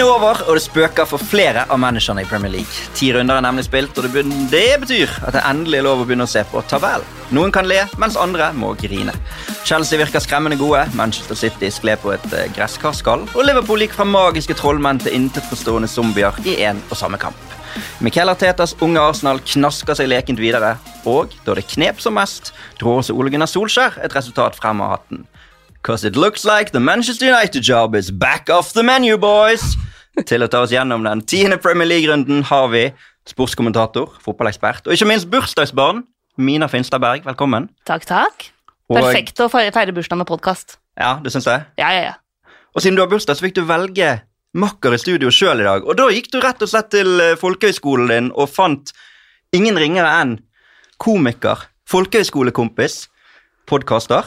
Halloween er over, og det spøker for flere av managerne i Premier League. Ti runder er nemlig spilt, og det, det betyr at det endelig er lov å begynne å se på tabell. Noen kan le, mens andre må grine. Chelsea virker skremmende gode, Manchester City skled på et gresskarskall, gresskarsskall, og Liverpool gikk fra magiske trollmenn til intetforstående zombier i én og samme kamp. Michael Artetas unge Arsenal knasker seg lekent videre, og da det knep som mest, dro også Ole Gunnar Solskjær et resultat frem av hatten. Cause it looks like the Manchester United job is back off the menu, boys! Til å ta oss gjennom den tiende Premier League-runden har vi sportskommentator, fotballekspert og ikke minst bursdagsbarn Mina Finstad Berg. Velkommen. Takk, takk. Og- Perfekt å feire feire bursdag med podkast. Ja, det syns jeg. Ja, ja, ja. Og siden du har bursdag, så fikk du velge makker i studio sjøl i dag. Og da gikk du rett og slett til eh, folkehøyskolen din og fant ingen ringere enn komiker, folkehøyskolekompis, podkaster,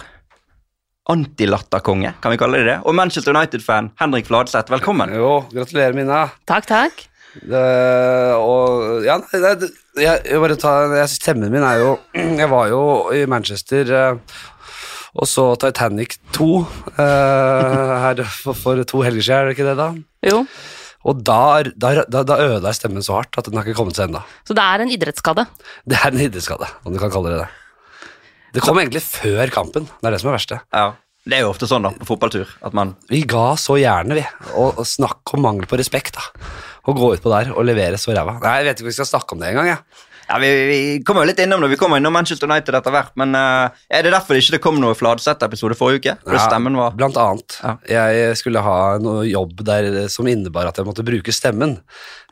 antilatterkonge, kan vi kalle det det, og Manchester United-fan Henrik Fladseth. Velkommen. Jo, gratulerer, Mina. Takk, takk. Det, og ja, nei, det, det, jeg, jeg bare ta, jeg, Stemmen min er jo Jeg var jo i Manchester eh, og så Titanic 2 eh, her for, for to helger siden, er det ikke det, da? Jo. Og da, da, da, da ødela jeg stemmen så hardt at den har ikke kommet seg ennå. Så det er en idrettsskade. Det er en idrettsskade, om du kan kalle det det. Det kom egentlig før kampen. Det er det som er verste. Ja, Det er jo ofte sånn da, på fotballtur at man Vi ga så gjerne, vi. Og, og snakk om mangel på respekt, da. Å gå utpå der og levere så ræva. Nei, jeg vet ikke om vi skal snakke om det engang, Ja. ja, vi, vi kommer jo litt innom det. Vi kommer innom Manchester United etter hvert. Men uh, er det derfor det ikke kom noe Fladseth-episode forrige uke? Ja, stemmen var Blant annet. Ja. Jeg skulle ha noe jobb der som innebar at jeg måtte bruke stemmen.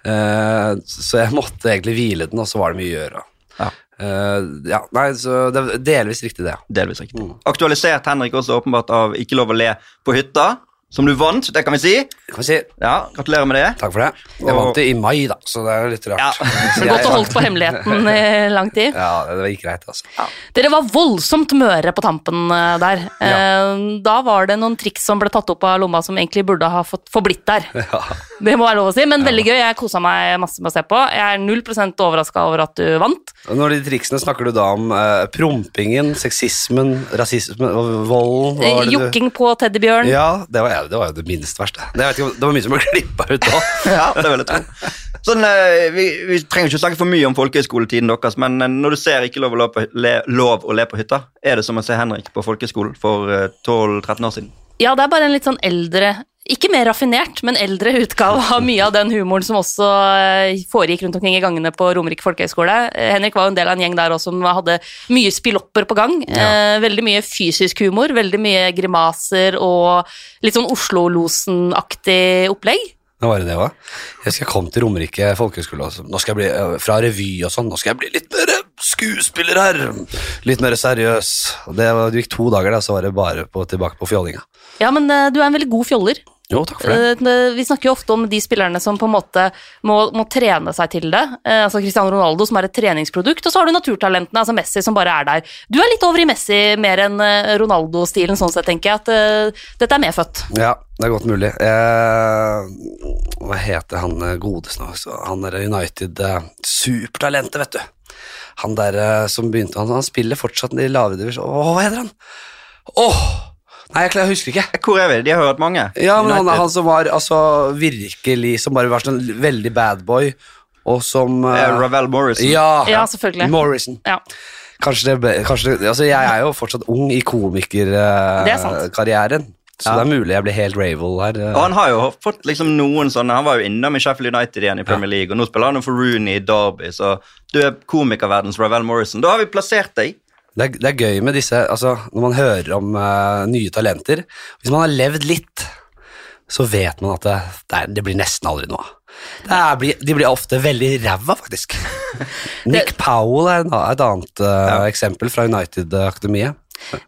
Uh, så jeg måtte egentlig hvile den, og så var det mye å gjøre. Ja. Eh, ja, nei, så det er delvis riktig, det. delvis riktig. Mm. Aktualisert Henrik også åpenbart av Ikke lov å le på hytta, som du vant. Det kan vi si. Kan vi si Ja, Gratulerer med det. takk for det. Jeg vant det i mai, da, så det er jo litt rart. Ja. Så Godt å holde på hemmeligheten i lang tid. Ja, det gikk greit, altså. Dere var voldsomt møre på tampen eh, der. Ja. Da var det noen triks som ble tatt opp av lomma som egentlig burde ha fått forblitt der. Ja. Det må være lov å si, men veldig gøy. Jeg kosa meg masse med å se på. Jeg er null prosent overraska over at du vant. Når de triksene snakker du da om uh, prompingen, sexismen, rasismen, volden Jokking på teddybjørn. Ja, det var, jeg- det var jo det minst verste. Det, ikke, det var mye som ble klippa ut da. Ja, det vil jeg tro. Sånn, eh, vi, vi trenger ikke snakke for mye om folkehøyskoletiden deres, men eh, når du ser Ikke lov å, le på, le, lov å le på hytta, er det som å se Henrik på folkehøyskolen for eh, 12-13 år siden? Ja, det er bare en litt sånn eldre ikke mer raffinert, men eldre utgave av mye av den humoren som også eh, foregikk rundt omkring i gangene på Romerike folkehøgskole. Eh, Henrik var jo en del av en gjeng der også som hadde mye spillopper på gang. Ja. veldig mye fysisk humor, veldig mye grimaser og litt sånn Oslo-losen-aktig opplegg. Nå var det det òg. Jeg husker jeg kom til Romerike folkehøgskole. Skal eh, fra revy og sånn. Nå skal jeg bli litt mer skuespiller her. Litt mer seriøs. Det, var, det gikk to dager, da, så var det bare på, tilbake på fjollinga. Ja, men eh, du er en veldig god fjoller. Jo, takk for det. Eh, Vi snakker jo ofte om de spillerne som på en måte må, må trene seg til det. Eh, altså Cristiano Ronaldo som er et treningsprodukt, og så har du naturtalentene, altså Messi som bare er der. Du er litt over i Messi mer enn eh, Ronaldo-stilen, sånn sett tenker jeg at uh, dette er medfødt. Ja, det er godt mulig. Eh, hva heter han Godes godeste nå? Så Han er United eh, Supertalentet, vet du. Han der eh, som begynte Han, han spiller fortsatt i lavere divisjon. Åh, hva heter han? Åh! Nei, jeg, husker ikke. Eh, Hvor er vi? De har hørt mange. Ja, men han, han som var altså virkelig Som bare var sånn veldig bad boy, og som uh, eh, Ravel Morrison. Ja, Ja, selvfølgelig. Morrison. Ja. Kanskje det ble kanskje det, Altså, jeg er jo fortsatt ung i komikerkarrieren. er så Ja. det er mulig jeg blir helt Ravel her. eh. Og han har jo fått liksom noen sånne Han var jo innom i Sheffield United igjen i Premier League, og nå spiller han for Rooney i Derby, så du er komikerverdens Ravel Morrison. Da har vi plassert deg. Det er, det er gøy med disse altså, Når man hører om uh, nye talenter Hvis man har levd litt, så vet man at det, det, er, det blir nesten aldri noe. Det er, de blir ofte veldig ræva, faktisk. Nick Powell er et annet eh, eksempel fra United-akademiet.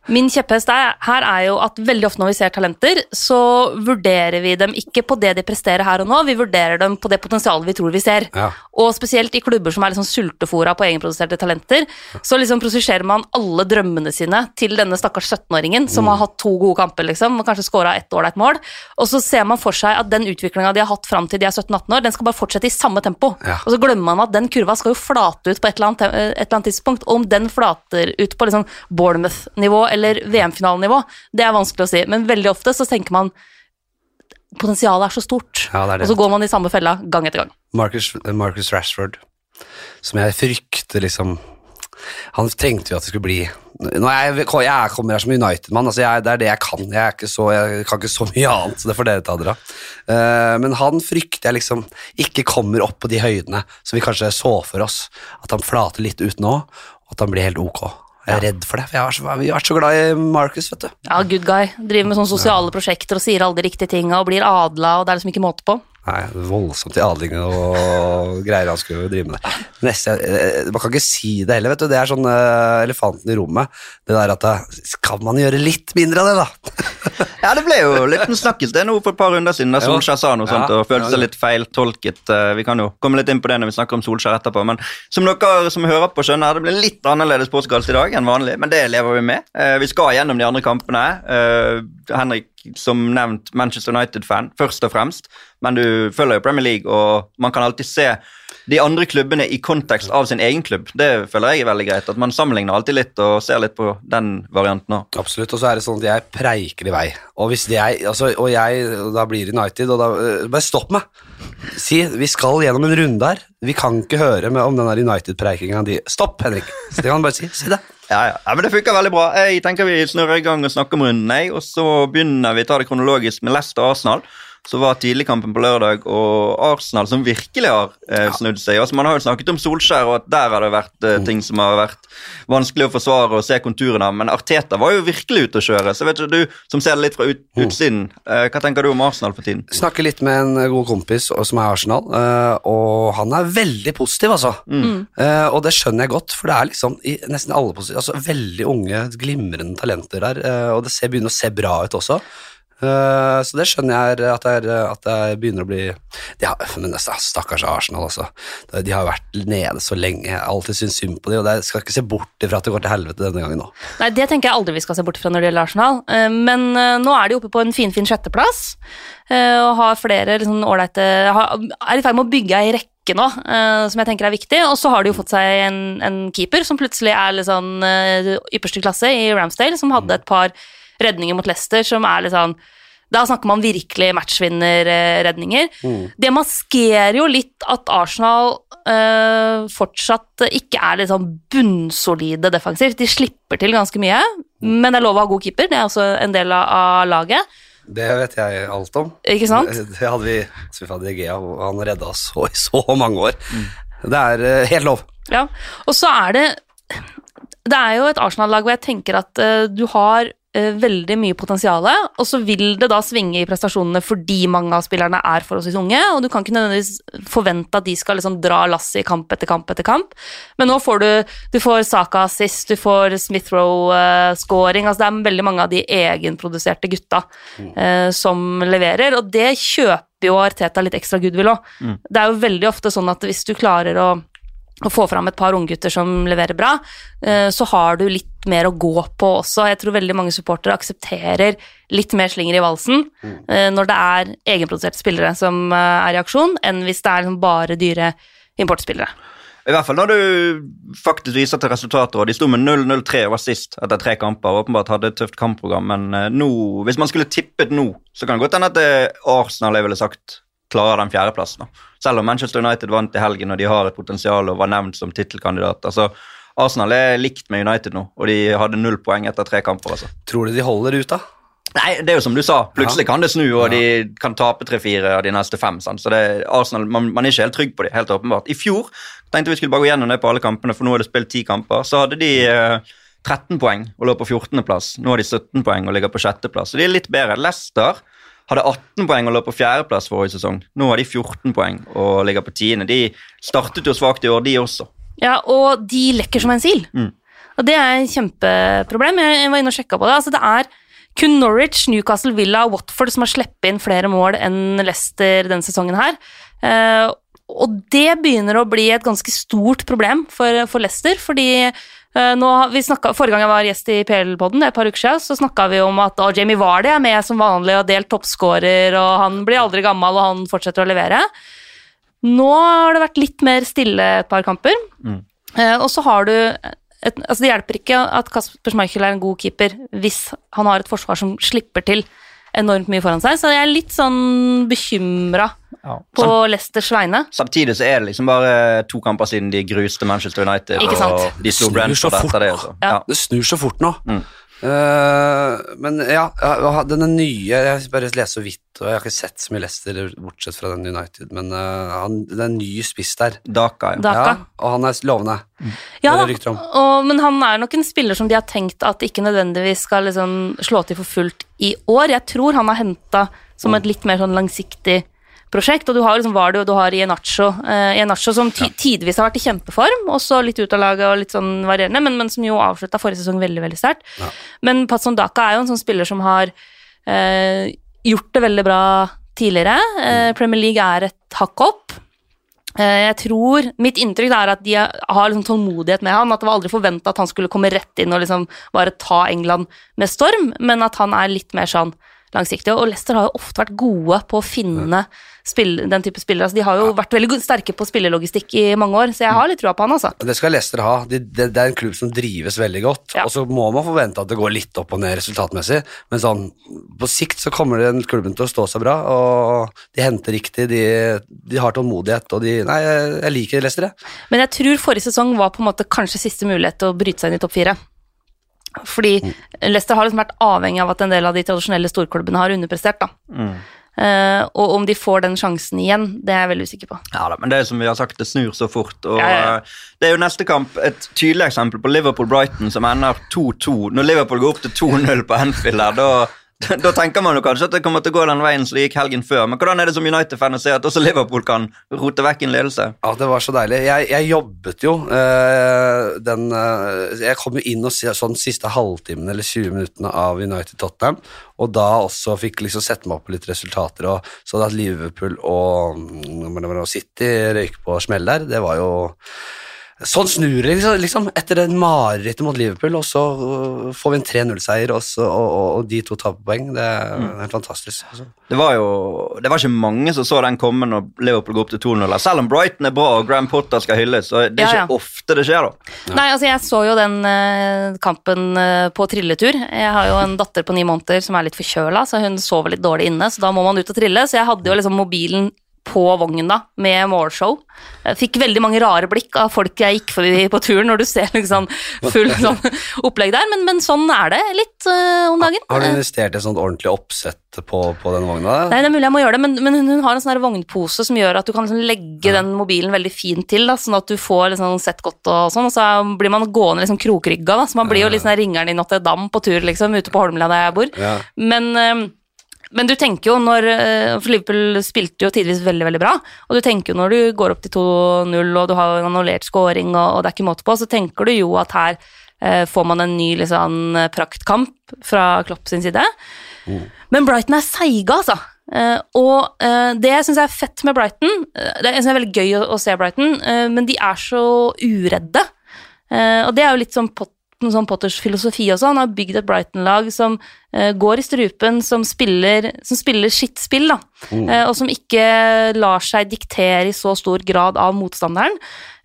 Min kjepphest er, her er jo at veldig ofte når vi ser talenter, så vurderer vi dem ikke på det de presterer her og nå, vi vurderer dem på det potensialet vi tror vi ser. Ja. Og spesielt i klubber som er liksom sultefora på egenproduserte talenter, så liksom prosesserer man alle drømmene sine til denne stakkars 17-åringen som Mm. har hatt to gode kamper, liksom, og kanskje scora ett ålreit mål. Og så ser man for seg at den utviklinga de har hatt fram til de er 17-18 år, den skal bare fortsette i samme tempo. Ja. Og så glemmer man at den kurva skal jo flate ut på et eller annet, et eller annet tidspunkt. Og om den flater ut på liksom Bournemouth-nivå eller VM-finalenivå, det er vanskelig å si. Men veldig ofte så tenker man potensialet er så stort. Ja, det er det. Og så går man i samme fella gang etter gang. Marcus, Marcus Rashford, som jeg frykter liksom Han trengte jo at det skulle bli Nå er jeg, jeg kommer her som United-mann, altså det er det jeg kan. Jeg, er ikke så, jeg kan ikke så mye annet, så det får dere ta dere av. Uh, men han frykter jeg liksom ikke kommer opp på de høydene som vi kanskje så for oss. At han flater litt ut nå, og at han blir helt ok. Jeg er redd for det, for jeg har, så, har vært så glad i Marcus, vet du. Ja, good guy. Driver med sånne sosiale prosjekter og sier alle de riktige tinga og blir adla, og det er liksom ikke måte på. Nei, voldsomt i adling og greier han skulle drive med. Neste, eh, man kan ikke si det heller, vet du. Det er sånn eh, elefanten i rommet. Det der at eh, Kan man gjøre litt mindre av det, da? Ja, det ble jo litt en snakkis det nå for et par runder siden, da. Solskjær sa noe sånt Ja, og følte seg litt feiltolket. Vi kan jo komme litt inn på det når vi snakker om Solskjær etterpå, men som dere som hører på skjønner, det blir litt annerledes påskalt i dag enn vanlig, men det lever vi med. Vi skal gjennom de andre kampene. Henrik, som nevnt, Manchester United-fan, først og fremst, men du følger jo Premier League, og man kan alltid se de andre klubbene i kontekst av sin egen klubb. Det føler jeg er veldig greit, at man sammenligner alltid litt og ser litt på den varianten òg. Absolutt, og så er det sånn at jeg preiker i vei. Og hvis jeg, altså, og jeg, og da blir det United, og da øh, Bare stopp meg! Si, vi skal gjennom en runde her. Vi kan ikke høre med, om den United-preikinga di. Stopp, Henrik! Så det kan du bare si. Si det. Ja, ja. ja, men Det funker veldig bra. Jeg tenker Vi snurrer i gang og snakker om runden, og så begynner vi ta det kronologisk med Leicester og Arsenal. Så var tidligkampen på lørdag, og Arsenal som virkelig har eh, snudd seg. Altså Man har jo snakket om Solskjær, og at der har det vært eh, ting som har vært vanskelig å forsvare og se konturene av, men Arteta var jo virkelig ute å kjøre. Så vet ikke, du som ser det litt fra ut, utsiden, eh, hva tenker du om Arsenal for tiden? Snakker litt med en god kompis som er Arsenal, øh, og han er veldig positiv, altså. Eh, og det skjønner jeg godt, for det er liksom i nesten alle positive Altså veldig unge, glimrende talenter der, eh, og det ser, begynner å se bra ut også. Eh, så det skjønner jeg at er, at det begynner å bli har, Men sta- stakkars Arsenal, altså. De har vært nede så lenge. Jeg alltid syntes synd på dem, og jeg skal ikke se bort ifra at det går til helvete denne gangen nå. Nei, det tenker jeg aldri vi skal se bort fra når det gjelder Arsenal. Eh, Men eh, nå er de oppe på en finfin sjetteplass eh, og har flere liksom ålreite Er i ferd med å bygge ei rekke nå, som jeg tenker er viktig. Og så har de jo fått seg en, en keeper som plutselig er litt sånn ypperste klasse i Ramsdale, som hadde et par redninger mot Leicester som er litt sånn da snakker man virkelig matchvinnerredninger. Det maskerer jo litt at Arsenal øh, fortsatt ikke er sånn bunnsolide defensivt. De slipper til ganske mye, men det er lov å ha god keeper. Det er også en del av, laget, Det vet jeg alt om. ikke sant? Det, hadde vi så vi hadde De Gea, og han redda oss så, i så mange år. Det er uh, helt lov. Ja. Og så er det Det er jo et Arsenal-lag hvor jeg tenker at uh, du har veldig mye potensial, og så vil det da svinge i prestasjonene fordi mange av spillerne er forholdsvis unge, og du kan ikke nødvendigvis forvente at de skal liksom dra lasset i kamp etter kamp etter kamp. Men nå får du du får Saka assist, du får Smith-Roe-scoring altså Det er veldig mange av de egenproduserte gutta eh, som leverer, og det kjøper jo Arteta litt ekstra goodwill òg. Det er jo veldig ofte sånn at hvis du klarer å å få fram et par unggutter som leverer bra, eh, så har du litt mer å gå på også. Jeg tror veldig mange supportere aksepterer litt mer slinger i valsen mm. når det er egenproduserte spillere som eh, er i aksjon, enn hvis det er liksom bare dyre importspillere. I hvert fall når du faktisk viser til resultater, og de sto med 0-0-3 og var sist etter tre kamper. og Åpenbart hadde et tøft kampprogram, men eh, nå, hvis man skulle tippet nå, så kan det godt hende at det Arsenal jeg ville sagt klarer den fjerdeplassen. Selv om Manchester United vant i helgen og de har et potensial og var nevnt som tittelkandidater. Så Arsenal er likt med United nå, og de hadde null poeng etter tre kamper. altså. Tror du de holder ut, da? Nei, det er jo som du sa. Plutselig kan det snu, og de kan tape tre-fire av de neste fem. Sant? Så det Arsenal, man, man er ikke helt trygg på dem, helt åpenbart. I fjor tenkte vi skulle bare gå gjennom det på alle kampene, for nå er det spilt ti kamper. Så hadde de eh, 13 poeng og lå på 14.-plass. Nå har de 17 poeng og ligger på 6.-plass. Så de er litt bedre. Leicester hadde 18 poeng og lå på fjerdeplass forrige sesong. Nå har de 14 poeng og ligger på tiende. De startet jo svakt i år, de også. Ja, og de lekker som en sil. Mm. Og det er et kjempeproblem. Jeg var inne og sjekka på det. Altså, det er kun Norwich, Newcastle, Villa og Watford som har sluppet inn flere mål enn Leicester denne sesongen her. Eh, og det begynner å bli et ganske stort problem for, for Leicester, fordi nå, vi snakket, Forrige gang jeg var gjest i PL-podden, et par uker siden, så snakka vi om at Jamie Vardy er med som vanlig og delt toppskårer, og han blir aldri gammel, og han fortsetter å levere. Nå har det vært litt mer stille et par kamper. Eh, og så har du et, altså Det hjelper ikke at Kasper Schmeichel er en god keeper hvis han har et forsvar som slipper til enormt mye foran seg, så jeg er litt sånn bekymra Ja. på Leicesters vegne. Samtidig så er det liksom bare to kamper siden de gruste Manchester United, Ikke sant? og de så Brentford fort etter det. nå. Ja. Det snur så fort nå. Mm. Uh, men ja, denne nye Jeg bare leser så vidt, og jeg har ikke sett så mye Leicester bortsett fra den United, men uh, han, det er en ny spiss der. Daka, ja. Daka. Ja, og han er lovende. Ja, det er og, men han er nok en spiller som de har tenkt at ikke nødvendigvis skal liksom slå til for fullt i år. Jeg tror han har henta som et litt mer sånn langsiktig prosjekt. Og du har liksom Vardy og du har Ienacho, eh, Ienacho som ti tidvis har vært i kjempeform, også litt ut av laget og litt sånn varierende, men, men som jo avslutta forrige sesong veldig veldig sterkt. Ja. Men Patson Daka er jo en sånn spiller som har eh, gjort det veldig bra tidligere. Eh, Premier League er et hakk opp. Eh, Jeg tror, Mitt inntrykk er at de har liksom tålmodighet med han. At det var aldri forventa at han skulle komme rett inn og liksom bare ta England med storm, men at han er litt mer sånn langsiktig. Og Leicester har jo ofte vært gode på å finne spill, den type spillere. Altså, de har jo vært veldig sterke på spillelogistikk i mange år, så jeg har litt trua på han, altså. Det skal Leicester ha. De, det, det er en klubb som drives veldig godt. Ja. Og så må man forvente at det går litt opp og ned resultatmessig, men sånn, på sikt så kommer den klubben til å stå seg bra, og de henter riktig, de, de har tålmodighet, og de Nei, jeg, jeg liker Leicester, jeg. Men jeg tror forrige sesong var på en måte kanskje siste mulighet til å bryte seg inn i topp fire. Fordi Leicester har liksom vært avhengig av at en del av de tradisjonelle storklubbene har underprestert. da. Mm. Eh, og om de får den sjansen igjen, det er jeg veldig usikker på. Ja da, men det er som vi har sagt, det snur så fort. Og Ja, ja, eh, Det er jo neste kamp et tydelig eksempel på Liverpool-Brighton som ender 2-2. Når Liverpool går opp til 2-0 på Anfield da, da tenker man jo kanskje at det kommer til å gå den veien som det gikk helgen før. Men hvordan er det som United-fan å se at også Liverpool kan rote vekk en ledelse? Ja, det var så deilig. Jeg, jeg jobbet jo øh, den øh, Jeg kom jo inn og sånn siste halvtimen eller 20 minuttene av United Tottenham, og da også fikk liksom sette meg opp på litt resultater, og så at Liverpool og, mm, og City røyk på smell der, det var jo Sånn snur det liksom, liksom etter den marerittet mot Liverpool, og så øh, får vi en 3-0-seier, og, og, og, og de to taper poeng. Det er helt fantastisk. Altså. Det var jo det var ikke mange som så den komme når Liverpool går opp til 2-0. Selv om Brighton er bra og Graham Potter skal hylles, så det er Ja, ikke ja. ofte det skjer, da. Nei, altså jeg så jo den eh, kampen eh, på trilletur. Jeg har jo en datter på ni måneder som er litt forkjøla, så hun sover litt dårlig inne, så da må man ut og trille. Så jeg hadde jo liksom mobilen på vognen da, med målshow. Jeg fikk veldig mange rare blikk av folk jeg gikk forbi på turen, når du ser liksom full sånn opplegg der, men, men sånn er det litt uh, om dagen. Har du investert i et sånt ordentlig oppsett på, på den vogna? Nei, det er mulig jeg må gjøre det, men, men hun, har en sånn vognpose som gjør at du kan liksom legge den mobilen veldig fint til, da, sånn at du får liksom sett godt og sånn, og så blir man gående liksom krokrygga, da, så man blir jo litt sånn ringeren i Notre Dame på tur, liksom, ute på Holmlia der jeg bor. Ja. Men, eh, men du tenker jo når eh, For Liverpool spilte jo tidvis veldig, veldig bra, og du tenker jo når du går opp til 2-0 og du har annullert scoring og, og det er ikke måte på, så tenker du jo at her eh, får man en ny liksom, praktkamp fra Klopp sin side. Men Brighton er seige, altså. Eh, og eh, det syns jeg er fett med Brighton. eh, det synes jeg er veldig gøy å, å se Brighton, men de er så uredde. Og det er jo litt sånn, Pot sånn Potters filosofi også. Han har bygd et Brighton-lag som uh, går i strupen, som spiller, som spiller sitt spill, da. Uh, og som ikke lar seg diktere i så stor grad av motstanderen.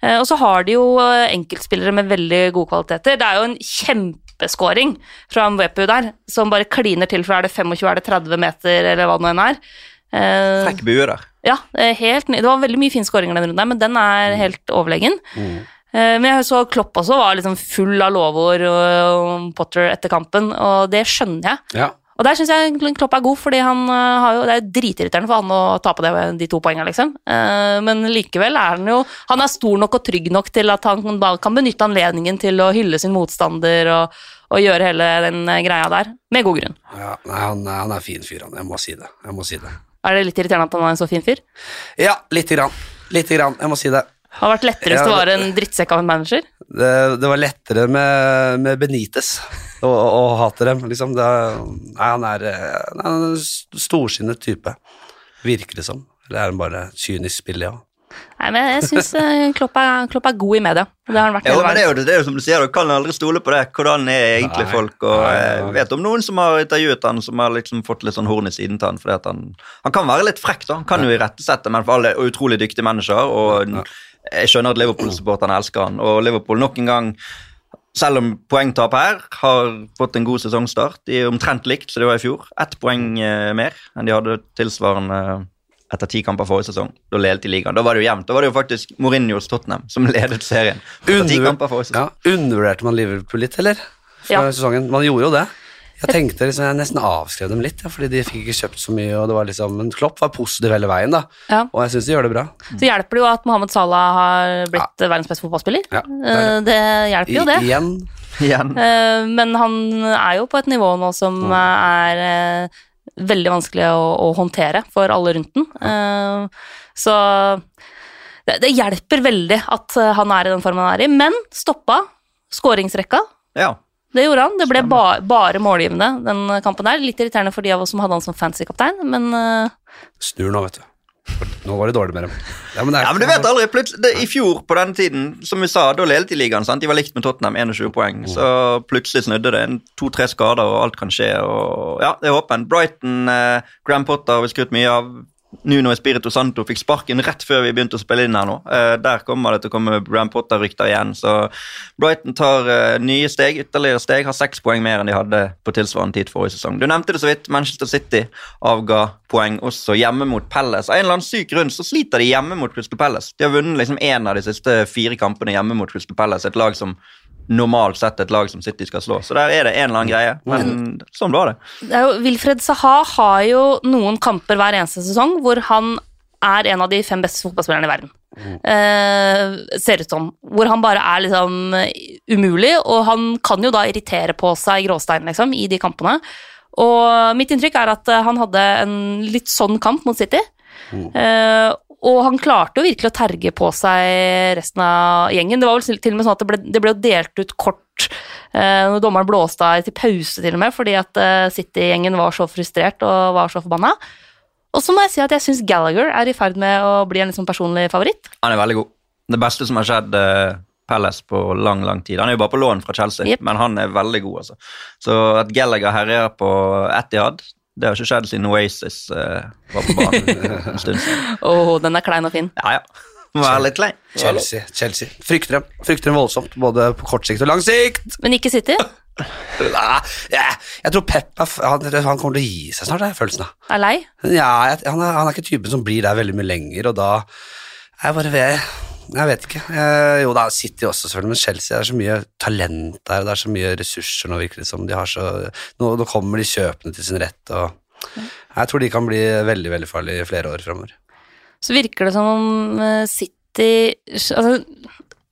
Uh, og så har de jo enkeltspillere med veldig gode kvaliteter. Det er jo en kjempeskåring fra Mwepu der, som bare kliner til fra er det 25, er det 30 meter, eller hva det nå enn er. Frekk bue der. ja, helt, det var veldig mye fine skåringer den runden, men den er helt overlegen. Eh, Men jeg så Klopp også var liksom full av lovord om Potter etter kampen, og det skjønner jeg. Ja. Og der syns jeg Klopp er god, fordi han eh, har jo, det er jo dritirriterende for han å tape det, de to poengene, liksom. Eh, Men likevel er han jo Han er stor nok og trygg nok til at han kan benytte anledningen til å hylle sin motstander og, og gjøre hele den eh, greia der, med god grunn. Ja, nei, han, han er fin fyr, han. Jeg må si det. Jeg må si det. Er det litt irriterende at han er en så fin fyr? Ja, lite grann. Lite grann, jeg må si det. Det har vært lettere hvis Ja, du var en drittsekk av en manager. Det, det var lettere med, med Benitez å, og, hate dem, liksom. Det, nei, han er, eh, nei, han er en st- storsinnet type, virker det som. Eller er han bare kynisk billig? ja. Nei, men jeg syns Klopp, er- Klopp er god i media. Det har han vært Jo, men det er jo, det er jo som du sier, du kan aldri stole på det. Hvordan er egentlig Nei. folk? Og Nei, jeg nei. vet om noen som har intervjuet han, som har liksom fått litt sånn horn i siden til han, fordi at han, han kan være litt frekk, da. Han kan jo irettesette, men for alle er utrolig dyktige mennesker. og jeg skjønner at Liverpool-supporterne elsker han, og Liverpool nok en gang selv om poengtap her har fått en god sesongstart. De er omtrent likt som de var i fjor. Ett poeng eh, mer enn de hadde tilsvarende etter ti kamper forrige sesong. Da ledet de ligaen. Da var det jo jevnt. Da var det jo faktisk Mourinhos Tottenham som ledet serien. Etter ti Under- kamper forrige sesong. Ja, undervurderte man Liverpool litt, eller? Fra Ja. sesongen. Man gjorde jo det. Jeg tenkte liksom, jeg nesten avskrev dem litt, ja, fordi de fikk ikke kjøpt så mye. og det var liksom, Men Klopp var positiv hele veien, da. Ja. Og jeg syns de gjør det bra. Så hjelper det jo at Mohammed Salah har blitt verdens beste fotballspiller. Ja, det det. det hjelper jo, I, det. igjen. Igjen. Eh, Men han er jo på et nivå nå som Mm. er eh, veldig vanskelig å, å håndtere for alle rundt den. Eh, Så det, det hjelper veldig at eh, han er i den formen han er i, men stoppa skåringsrekka. Ja. Det gjorde han. Det ble ba, bare målgivende den kampen der. Litt irriterende for de av oss som hadde han som fancy-kaptein, men uh... Snur nå, vet du. Nå var det dårlig med dem. Ja, men, det er, Ja, men du vet aldri, plutselig, det, I fjor på den tiden, som vi sa, da ledet de ligaen. sant? De var likt med Tottenham, 21 poeng. Så plutselig snudde det. En To-tre skader, og alt kan skje. og ja, Det er åpent. Brighton, eh, Graham Potter har vi skrutt mye av. Nuno Espirito Santo fikk sparken rett før vi begynte å spille inn her nå. Eh, der kommer det til å komme Bram Potter-rykter igjen. Så Brighton tar eh, nye steg, ytterligere steg. Har seks poeng mer enn de hadde på tilsvarende tid forrige sesong. Du nevnte det så vidt. Manchester City avga poeng også hjemme mot Palace. Av en eller annen syk grunn så sliter de hjemme mot Crystal Palace. De har vunnet liksom én av de siste fire kampene hjemme mot Crystal Palace, et lag som normalt sett et lag som City skal slå. Så der er det en eller annen greie. Men sånn var det. det er jo, Wilfred Saha har jo noen kamper hver eneste sesong hvor han er en av de fem beste fotballspillerne i verden. Eh, ser ut som. Hvor han bare er liksom umulig, og han kan jo da irritere på seg gråstein liksom, i de kampene. Og mitt inntrykk er at eh, han hadde en litt sånn kamp mot City. Eh, og han klarte jo virkelig å terge på seg resten av gjengen. Det var vel til og med sånn at det ble, det ble delt ut kort eh, når dommeren blåste av til pause, til og med, fordi at eh, City-gjengen var så frustrert og var så forbanna. Og så må jeg si at jeg syns Gallagher er i ferd med å bli en sånn personlig favoritt. Han er veldig god. Det beste som har skjedd eh, Palace på lang lang tid. Han er jo bare på lån fra Chelsea, yep. men han er veldig god. altså. Så at Gallagher herjer på Etihad, det har ikke skjedd siden Oasis uh, var på banen en stund siden. Åh, den er klein og fin. Ja, ja. Må være litt lei. Chelsea. Chelsea. Frykter dem. Frykter dem voldsomt, både på kort sikt og lang sikt. Men ikke City. Nei, jeg, jeg tror Pep er, han, han kommer til å gi seg snart, er følelsen av. Er lei. Ja, jeg, han, er, han er ikke typen som blir der veldig mye lenger, og da er Jeg bare vet Jeg vet ikke. Eh, jo da, City også, selvfølgelig, men Chelsea det er så mye talent der, og det er så mye ressurser nå, virker det som. De har så Nå, nå kommer de kjøpende til sin rett, og jeg tror de kan bli veldig, veldig farlige i flere år fremover. Så virker det som om eh, City Altså,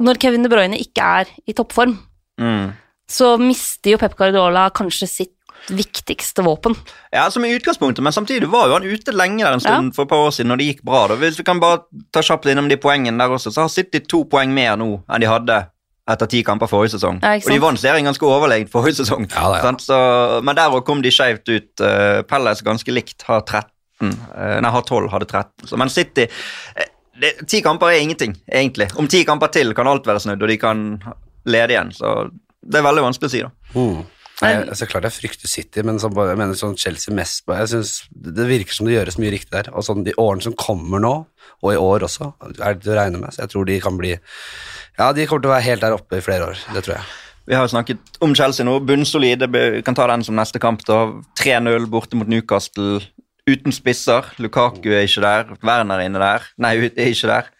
når Kevin De Bruyne ikke er i toppform, Mm. så mister jo Pep Guardiola kanskje sitt viktigste våpen. Ja, som i utgangspunktet, men samtidig var jo han ute lenge der en stund for et par år siden når det gikk bra. da. Hvis vi kan bare ta kjapt innom de poengene der også, så har City to poeng mer nå enn de hadde etter ti kamper forrige sesong. Ja, og de vant serien ganske overlegent forrige sesong. Ja, da, ja. sant? Så, men der òg kom de skjevt ut. Uh, Pelles ganske likt har 13. uh, nei, har 12, hadde 13. Så, men City uh, det, Ti kamper er ingenting, egentlig. Om ti kamper til kan alt være snudd, og de kan lede igjen. Så det er veldig vanskelig å si, da. Mm. Nei, altså, klart jeg frykter City, men så jeg mener sånn Chelsea mest jeg synes Det virker som det gjøres mye riktig der. Og sånn de årene som kommer nå, og i år også, er det til å regne med. Så jeg tror de kan bli Ja, de kommer til å være helt der oppe i flere år. Det tror jeg. Vi har jo snakket om Chelsea nå. Bunnsolide. Vi kan ta den som neste kamp. da. 3-0 borte mot Newcastle. Uten spisser. Lukaku er ikke der. Werner er inne der. Nei, er ikke der.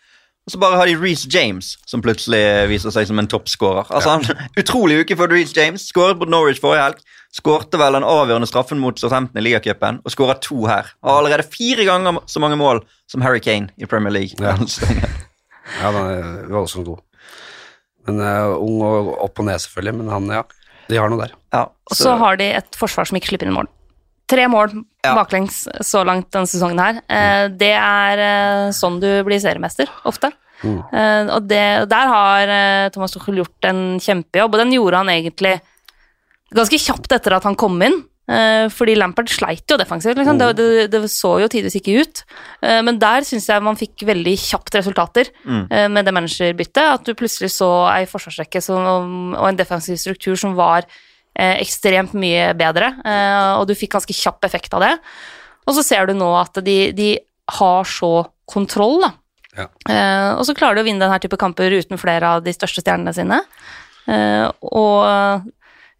Og så bare har de Reece James, som plutselig viser seg som en toppskårer. Altså, han, Utrolig uke for Reece James. Skåret mot Norwich forrige helg. Skårte vel den avgjørende straffen mot Southampton i ligacupen, og skåra to her. Har allerede fire ganger så mange mål som Harry Kane i Premier League. Ja. Ja, han er voldsomt god. Men uh, ung og opp og ned, selvfølgelig. Men han, ja. De har noe der. Ja, Og så har de et forsvar som ikke slipper inn mål. Tre mål Ja. baklengs så langt denne sesongen her. Eh, det er eh, sånn du blir seriemester, ofte. Mm. Eh, og det, der har eh, Thomas Tuchel gjort en kjempejobb, og den gjorde han egentlig ganske kjapt etter at han kom inn. Eh, fordi Lampard sleit jo defensivt, liksom. det, det, det så jo tidvis ikke ut. Eh, men der syns jeg man fikk veldig kjapt resultater Mm. med det managerbyttet. At du plutselig så ei forsvarsrekke som, og en defensiv struktur som var ekstremt mye bedre, eh, og du fikk ganske kjapp effekt av det. Og så ser du nå at de, de har så kontroll, da. Ja. Eh, og så klarer de å vinne denne type kamper uten flere av de største stjernene sine. Eh, og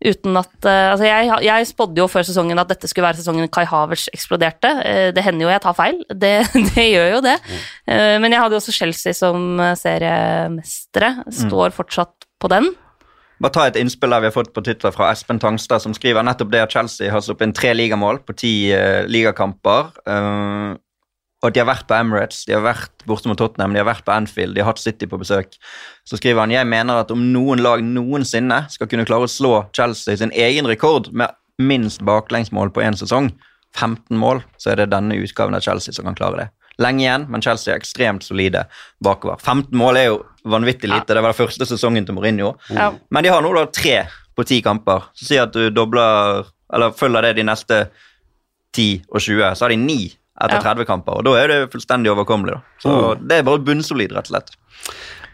uten at eh, Altså, jeg, jeg spådde jo før sesongen at dette skulle være sesongen Kai Havertz eksploderte. Eh, det hender jo jeg tar feil, det, det gjør jo det. Mm. men jeg hadde jo også Chelsea som eh, seriemestere. Står fortsatt på den. Bare ta et innspill der vi har fått på Twitter fra Espen Tangstad, som skriver nettopp det at Chelsea har sluppet inn tre ligamål på ti uh, ligakamper. Uh, og de har vært på Emirates, de har vært borte mot Tottenham, de har vært på Anfield, de har hatt City på besøk. Så skriver han jeg mener at om noen lag noensinne skal kunne klare å slå Chelsea sin egen rekord med minst baklengsmål på én sesong, 15 mål, så er det denne utgaven av Chelsea som kan klare det. Lenge igjen, men Chelsea er ekstremt solide bakover. 15 mål er jo vanvittig lite. Det var den første sesongen til Mourinho. Ja. Men de har nå da tre på ti kamper. Så si at du dobler, eller følger det de neste 10 og 20, så har de ni etter Ja. 30 kamper. Og da er det fullstendig overkommelig. da. Så det er bare bunnsolid, rett og slett.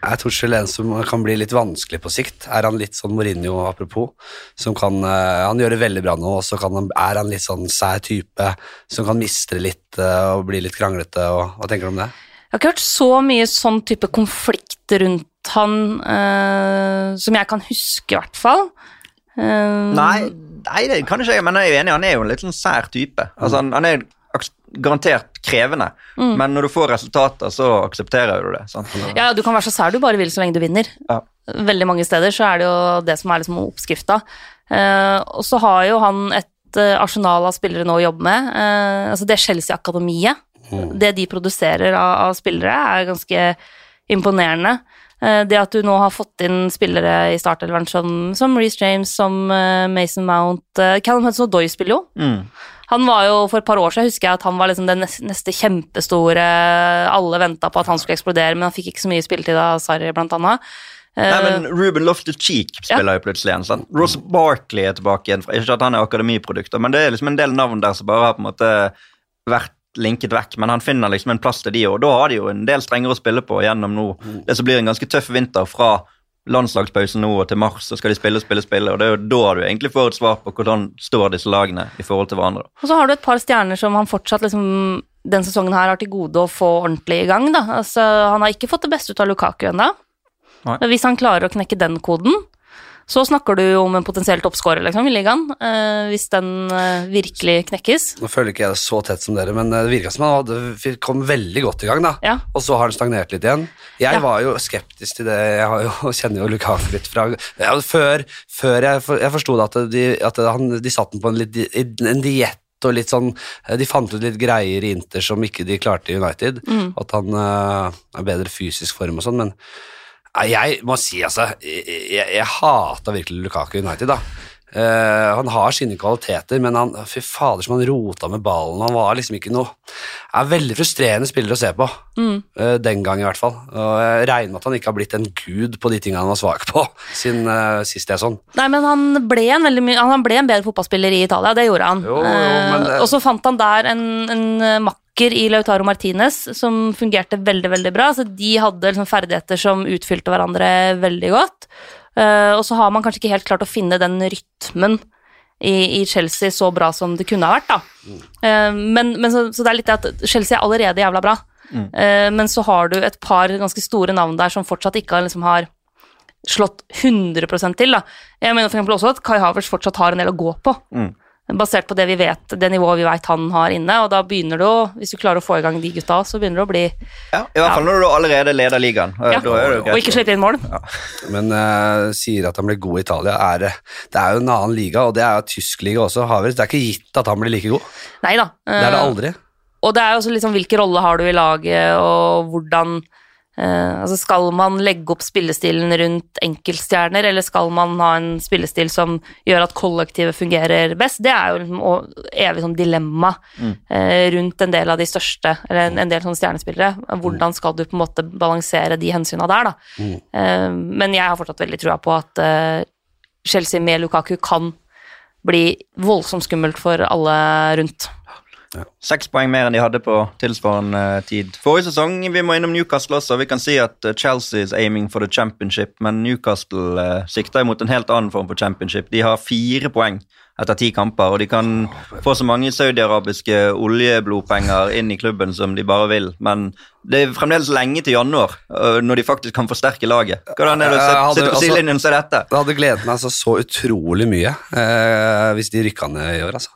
Jeg tror selv en som kan bli litt vanskelig på sikt. Er han litt sånn Mourinho, apropos, som kan eh, Han gjør det veldig bra nå, og så kan han, er han litt sånn sær type som kan mistre litt eh, og bli litt kranglete. Og, hva tenker du om det? Jeg har ikke hørt så mye sånn type konflikt rundt han uh, som jeg kan huske, i hvert fall. Uh, Nei, nei, det kan ikke jeg, men jeg er jo enig, han er jo en litt sånn sær type. Altså, han, han er garantert krevende, men når du får resultater, så aksepterer du det. Sant? Ja, du kan være så sær du bare vil så lenge du vinner. Ja. Veldig mange steder så er det jo det som er liksom oppskrifta. Uh, og så har jo han et arsenal av spillere nå å jobbe med. Altså det Chelsea-akademiet, det de produserer av, av spillere, er ganske imponerende. Eh, det at du nå har fått inn spillere i startelveren som, som Reece James, som eh, Mason Mount uh, Callum Hudson-Odoi spiller jo. Mm. Han var jo For et par år siden husker jeg at han var liksom den neste, kjempestore Alle venta på at han skulle eksplodere, men han fikk ikke så mye spilletid av Sarri, blant annet. Eh, Nei, men Ruben Loftus-Cheek spiller jo plutselig igjen. sant? Ross Barkley er tilbake igjen. Ikke at han er akademiprodukter, men det er liksom en del navn der som bare har på en måte vært linket vekk, men han finner liksom en plass til de, og da har de jo en del strengere å spille på gjennom nå. Det som blir en ganske tøff vinter fra landslagspausen nå og til mars, så skal de spille, spille, spille, og det er jo da du egentlig får et svar på hvordan står disse lagene i forhold til hverandre. Og så har du et par stjerner som han fortsatt liksom den sesongen her har til gode å få ordentlig i gang. Da. Altså, han har ikke fått det beste ut av Lukaku ennå. Men Hvis han klarer å knekke den koden, så snakker du om en potensiell toppskårer liksom, i ligaen. Eh, hvis den eh, virkelig knekkes. Nå føler ikke jeg det så tett som dere, men det virka som han hadde, kom veldig godt i gang. da. Ja. Og så har han stagnert litt igjen. Jeg Ja. var jo skeptisk til det. Jeg har jo, kjenner jo Lukaku litt fra ja, Før, før jeg, for, jeg forsto at, de, at han, de satte den på en, litt, en diett og litt sånn De fant ut litt greier i Inter som ikke de klarte i United. Mm. At han uh, er bedre fysisk form og sånn, men Jeg må si, altså Jeg, jeg, jeg hata virkelig Lukaku United, da. Uh, han har sine kvaliteter, men han, fy fader som han rota med ballen. Han var liksom ikke noe er veldig frustrerende spiller å se på. Eh, den gang, i hvert fall. Og jeg regner med at han ikke har blitt en gud på de tingene han var svak på, siden uh, sist jeg sånn. Nei, men han ble en, veldig han ble en bedre fotballspiller i Italia, det gjorde han. Jo, jo, men og så fant han der en, en eh, i Lautaro Martinez som fungerte veldig, veldig bra. Så de hadde liksom ferdigheter som utfylte hverandre veldig godt. Uh, og så har man kanskje ikke helt klart å finne den rytmen i, i Chelsea så bra som det kunne ha vært, da. Uh, men, men så, så det er litt det at Chelsea er allerede jævla bra. Eh, men så har du et par ganske store navn der som fortsatt ikke har, liksom, har slått 100 til. Da. Jeg mener for også at Kai Havertz fortsatt har en del å gå på. Mm. Basert på det vi vet, det nivået vi vet han har inne. Og da begynner du å, hvis du klarer å få i gang de gutta, så begynner det å bli Ja, I hvert fall når du allerede leder ligaen. ja. Da er det jo Og ikke slippe inn mål. Men uh, sier at han blir god i Italia. Er, det- det er jo en annen liga, og det er jo tysk liga også. Havers. Det er ikke gitt at han blir like god. Nei da. Det er det aldri. Og det er jo også liksom hvilken rolle har du i laget, og hvordan eh, altså Skal man legge opp spillestilen rundt enkeltstjerner, eller skal man ha en spillestil som gjør at kollektivet fungerer best? Det er jo liksom evig sånn dilemma eh, rundt en del av de største, eller en, en del sånne stjernespillere. Hvordan skal du på en måte balansere de hensyna der, da? Eh, men jeg har fortsatt veldig trua på at Chelsea med Lukaku kan bli voldsomt skummelt for alle rundt. Ja. Seks poeng mer enn de hadde på tilsvarende tid. Forrige sesong vi må innom Newcastle også. Vi kan si at eh, Chelsea is aiming for the championship, men Newcastle eh, sikter imot en helt annen form for championship. De har fire poeng etter ti kamper, og de kan få så mange saudiarabiske oljeblodpenger inn i klubben som de bare vil, men det er fremdeles lenge til januar, uh, når de faktisk kan forsterke laget. Hvordan er det å sitte på altså- sidelinjen og se dette? Det hadde gledet meg altså så utrolig mye eh, hvis de rykka ned i år, altså.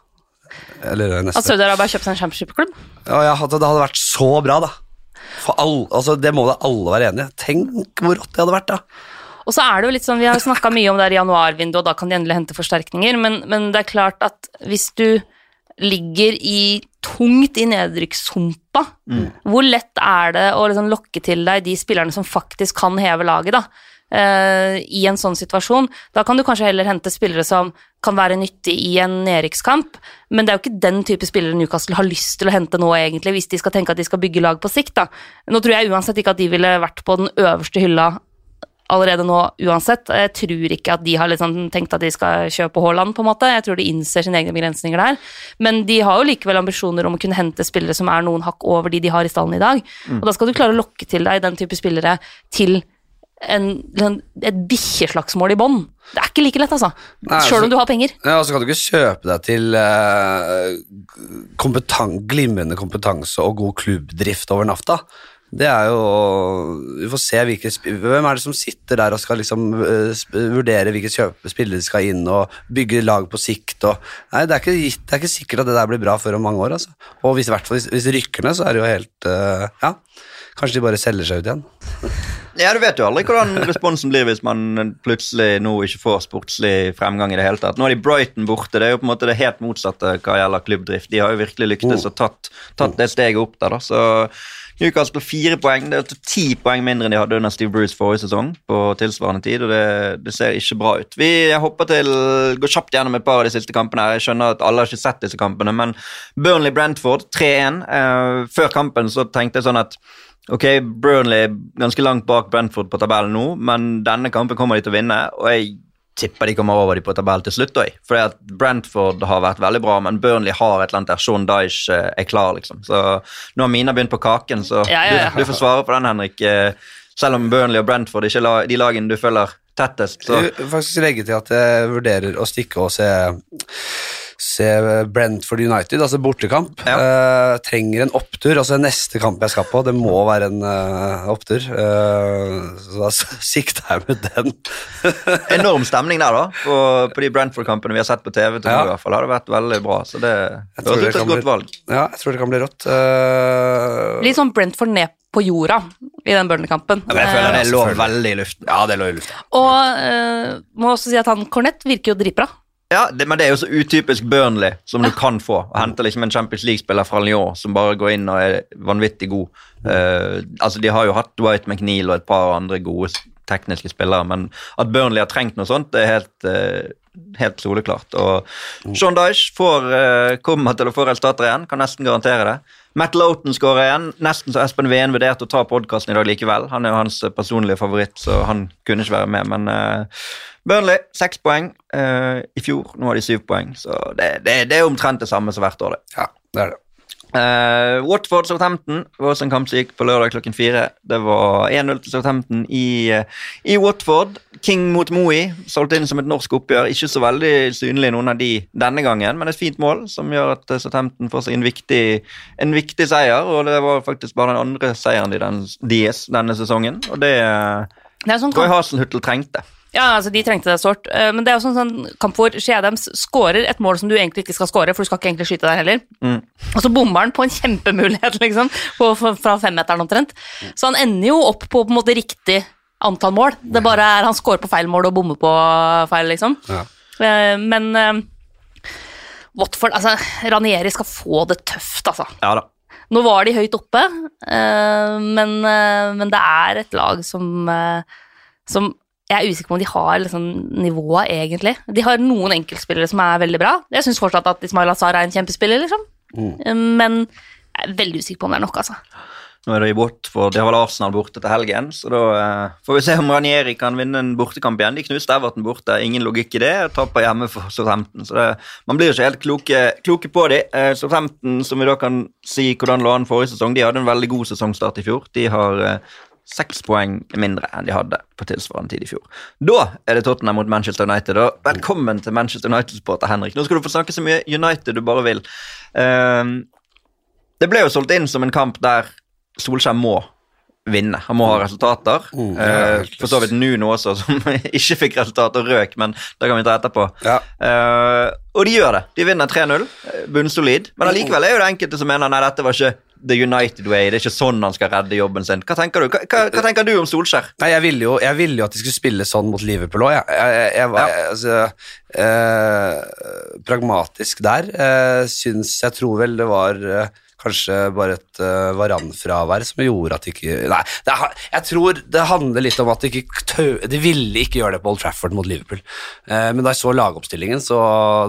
Eller neste. At Saudi-Arabia har kjøpt seg en championship-klubb? Ja, det hadde vært så bra, da. For all, altså, det må da alle være enige. Tenk hvor rått det hadde vært, da. Og så er det jo litt sånn, Vi har snakka mye om det her januarvinduet, og da kan de endelig hente forsterkninger, men, men det er klart at hvis du ligger i tungt i nedrykkshumpa, hvor lett er det å liksom lokke til deg de spillerne som faktisk kan heve laget, da? Eh, I en sånn situasjon. Da kan du kanskje heller hente spillere som kan være nyttig i en nedrykkskamp, men det er jo ikke den type spillere Newcastle har lyst til å hente nå, egentlig, hvis de skal tenke at de skal bygge lag på sikt. da. Nå tror jeg uansett ikke at de ville vært på den øverste hylla allerede nå uansett. Jeg tror ikke at de har liksom tenkt at de skal kjøpe Haaland, på en måte. Jeg tror de innser sine egne begrensninger der. Men de har jo likevel ambisjoner om å kunne hente spillere som er noen hakk over de de har i stallen i dag. Og da skal du klare å lokke til deg den type spillere til en, liksom, et bikkjeslagsmål i bånn. Det er ikke like lett, altså. Altså- Sjøl om du har penger. Ja, så kan du ikke kjøpe deg til uh, kompetan glimrende kompetanse og god klubbdrift over natta. Det er jo Vi får se hvilke Hvem er det som sitter der og skal liksom uh, vurdere hvilke spillere de skal inn og bygge lag på sikt og Nei, det er ikke, det er ikke sikkert at det der blir bra før om mange år, altså. Og hvis, i hvert fall hvis, hvis det rykker ned, så er det jo helt uh, Ja, kanskje de bare selger seg ut igjen. Ja, Du vet jo aldri hvordan responsen blir hvis man plutselig nå ikke får sportslig fremgang. i det hele tatt. Nå er de Brighton borte. Det er jo på en måte det helt motsatte hva gjelder klubbdrift. De har jo virkelig lyktes og tatt, tatt det steget opp der. da, så Newcastle fire poeng. Det er ti poeng mindre enn de hadde under Steve Bruce forrige sesong. på tilsvarende tid, og det, det ser ikke bra ut. Vi hopper til, går kjapt gjennom et par av de siste kampene. her. Jeg skjønner at alle har ikke sett disse kampene, men Burnley-Brentford 3-1. Eh, før kampen så tenkte jeg sånn at Ok, Burnley ganske langt bak Brentford på tabellen nå, men denne kampen kommer de til å vinne, og jeg tipper de kommer over de på tabellen til slutt. Også. Fordi at Brentford har vært veldig bra, men Burnley har et eller annet der Sean Dyche eh, er klar. liksom. Så Nå har Mina begynt på kaken, så Ja, ja, ja. Du, du får svare på den, Henrik. Eh, Selv om Burnley og Brentford ikke er de lagene du følger tettest. så... Jeg vil faktisk legge til at jeg vurderer å stikke og se Se Brentford United, altså bortekamp. Eh, trenger en opptur. altså Neste kamp jeg skal på, det må være en uh, opptur. Uh, så da sikter jeg med den. Enorm stemning der, da, på, på de Brentford-kampene vi har sett på TV. til Ja. i hvert fall, har det vært veldig bra, så det høres ut som et godt valg. Ja, jeg tror det kan bli rått. Eh, Litt sånn Brentford ned på jorda i den Burnley-kampen. Ja, jeg føler det lå veldig i luften. ja, det lå i luften. Og eh, må også si at han Cornett virker jo dritbra. Ja, det, Men det er jo så utypisk Burnley som du kan få. Å hente liksom en Champions League-spiller fra Lyon som bare går inn og er vanvittig god. Uh, altså De har jo hatt Dwight McNeil og et par andre gode tekniske spillere, men at Burnley har trengt noe sånt, det er helt, uh, helt soleklart. Og Sean Dyche får, eh, kommer til å få resultater igjen, kan nesten garantere det. Matt Loughton skårer igjen, nesten så Espen Ween vurderte å ta podkasten i dag likevel. Han er jo hans personlige favoritt, så han kunne ikke være med, men eh, Burnley seks poeng eh, i fjor. Nå har de syv poeng, så det, det, det er omtrent det samme som hvert år. det. Ja, det er det. Eh, Watford Southampton var også en kamp som gikk på lørdag klokken fire. Det var 1-0 til Southampton i, eh, i Watford. King mot Moey, solgt inn som et norsk oppgjør. Ikke så veldig synlig noen av de denne gangen, men et fint mål som gjør at eh, Southampton får seg en viktig, en viktig seier. Og det var faktisk bare den andre seieren de den, deres denne sesongen, og det eh, Det er sånn Roy Hasenhuttel trengte. Ja, altså De trengte det sårt, eh, men det er jo sånn, sånn kamp hvor Shea skårer et mål som du egentlig ikke skal skåre, for du skal ikke egentlig skyte der heller. Mm. Og så bommer han på en kjempemulighet, liksom, på, fra femmeteren omtrent. Så han ender jo opp på på en måte riktig antall mål. Det bare er han scorer på feil mål og bommer på feil, liksom. Ja. Eh, Men eh, Watford Altså, Ranieri skal få det tøft, altså. Ja da. Nå var de høyt oppe, men, men det er et lag som, som jeg er usikker på om de har liksom, nivået, egentlig. De har noen enkeltspillere som er veldig bra. Jeg syns fortsatt at Ismail Azar er en kjempespiller, liksom. Mm. Eh, Men jeg er veldig usikker på om det er nok, altså. Nå er det bort, for de har vel Arsenal borte til helgen, så da eh, får vi se om Ranieri kan vinne en bortekamp igjen. De knuste Everton borte, ingen logikk i det, og taper hjemme for Southampton. Så det, man blir ikke helt kloke, kloke på de. Eh, Southampton, som vi da kan si hvordan lå an forrige sesong, de hadde en veldig god sesongstart i fjor. De har eh, seks poeng mindre enn de hadde på tilsvarende tid i fjor. Da er det Tottenham mot Manchester United. Og velkommen til Manchester United-supporter Henrik. Nå skal du få snakke så mye United du bare vil. Eh, det ble jo solgt inn som en kamp der Solskjær må vinne. Han må ha resultater. Uh, ja, Eh, for så vidt Nuno også, som ikke fikk resultater, røk, men det kan vi ta etterpå. Ja. Uh, og de gjør det. De vinner 3-0. eh, Bunnsolid. Men allikevel er jo det enkelte som mener nei, dette var ikke the United way. Det er ikke sånn han skal redde jobben sin. Hva tenker du Hva, hva, hva tenker du om Solskjær? Nei, jeg ville jo, ville jo at de skulle spille sånn mot Liverpool òg. Jeg, jeg, jeg var Ja. altså, eh, pragmatisk der. Eh, syns jeg tror vel det var eh, kanskje bare et uh, Varan-fravær som gjorde at de ikke Nei, det, jeg tror det handler litt om at de ikke tø, De ville ikke gjøre det på Old Trafford mot Liverpool. Uh, men da jeg så lagoppstillingen, så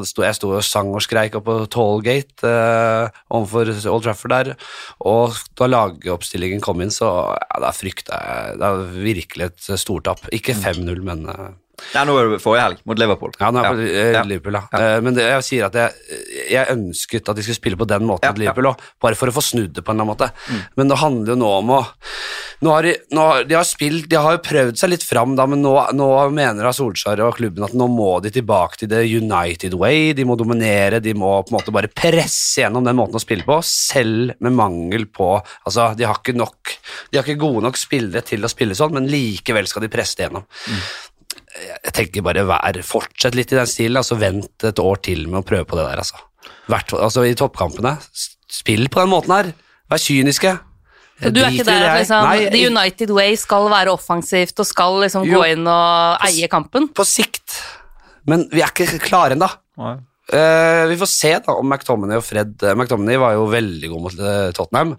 sto jeg sto og sang og skreik oppe på Tollgate uh, overfor Old Trafford der, og da lagoppstillingen kom inn, så ja, da frykta jeg Det er virkelig et stortap. Ikke 5-0, men eh, Ja, nå du det forrige helg, mot Liverpool. ja, nå er jeg på eh, Ja. Liverpool, da. Eh, men det, jeg sier at jeg, jeg ønsket at de skulle spille på den måten Ja, mot Liverpool òg, bare for å få snudd det på en eller annen måte. Men det handler jo nå om å nå har de, nå, har- de har spilt, de har jo prøvd seg litt fram, da, men nå, nå mener da Solskjær og klubben at nå må de tilbake til the United way. De må dominere, de må på en måte bare presse gjennom den måten å spille på, selv med mangel på Altså, de har ikke nok De har ikke gode nok spillere til å spille sånn, men likevel skal de presse det gjennom jeg tenker bare vær, fortsett litt i den stilen, altså vent et år til med å prøve på det der, altså. Hvert, altså I toppkampene, spill på den måten her. Vær kyniske. Så du er ikke der at liksom, Nei, The United Way skal være offensivt og skal liksom Jo. gå inn og eie kampen? på sikt. Men vi er ikke klare ennå. Uh, vi får se da om McTominay og Fred eh, McTominay var jo veldig god mot eh, Tottenham.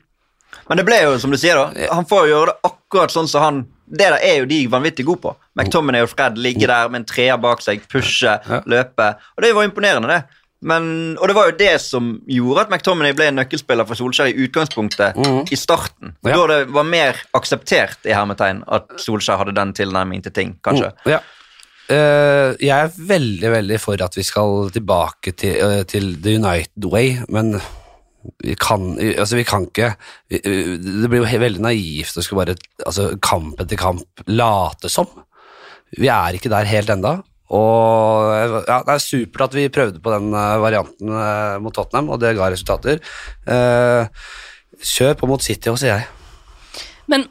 Men det ble jo, som du sier, da. Han får jo gjøre det akkurat sånn som han Det der er jo de vanvittig gode på. McTominay og Fred ligger der med en treer bak seg, pushe, løpe. Og det var imponerende, det. Men, og det var jo det som gjorde at McTominay ble en nøkkelspiller for Solskjær i utgangspunktet, i starten. Ja. Da det var mer akseptert i hermetegn at Solskjær hadde den tilnærmingen til ting, kanskje. Mm, Ja. Uh, jeg er veldig, veldig for at vi skal tilbake til, uh, til the United way, men vi kan, altså vi kan ikke Det blir jo veldig naivt å skulle bare altså kamp etter kamp late som. Vi er ikke der helt enda. Og ja, Det er supert at vi prøvde på den eh, varianten eh, mot Tottenham, og det ga resultater. Eh, kjør på mot City òg, sier jeg. Men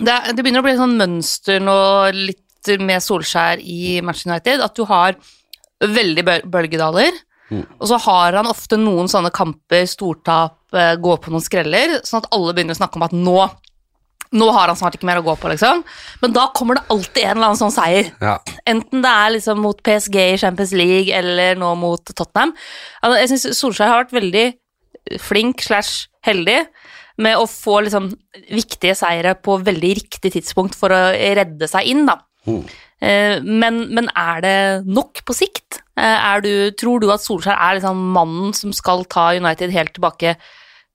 det, det begynner å bli et sånn mønster nå litt med Solskjær i Manchester United, at du har veldig bøl- bølgedaler, og så har han ofte noen sånne kamper, stortap, eh, gå på noen skreller, sånn at alle begynner å snakke om at nå nå har han snart ikke mer å gå på, liksom. Men da kommer det alltid en eller annen sånn seier. Ja. Enten det er liksom mot PSG i Champions League eller nå mot Tottenham. Altså, Jeg syns Solskjær har vært veldig flink slash heldig med å få liksom viktige seire på veldig riktig tidspunkt for å redde seg inn, da. Mm. Eh, Men, men er det nok på sikt? Eh, du, tror du at Solskjær er liksom mannen som skal ta United helt tilbake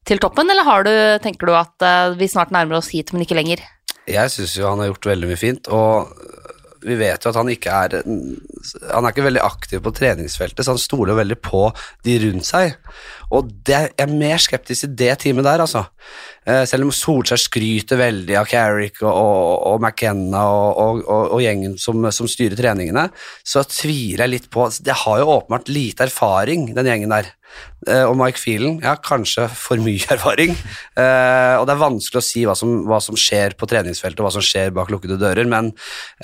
til toppen, eller du, tenker du at eh, vi snart nærmer oss hit, men ikke lenger? Jeg syns jo han har gjort veldig mye fint, og vi vet jo at han ikke er Han er ikke veldig aktiv på treningsfeltet, så han stoler veldig på de rundt seg. Og det, jeg er mer skeptisk til det teamet der, altså. Eh, Selv om Solskjær skryter veldig av Carrick og, og, og McKenna og, og, gjengen som, som styrer treningene, så tviler jeg litt på Det har jo åpenbart lite erfaring, den gjengen der. Eh, og Mike Phelan, ja, kanskje for mye erfaring. Eh, og det er vanskelig å si hva som, hva som skjer på treningsfeltet, og hva som skjer bak lukkede dører, men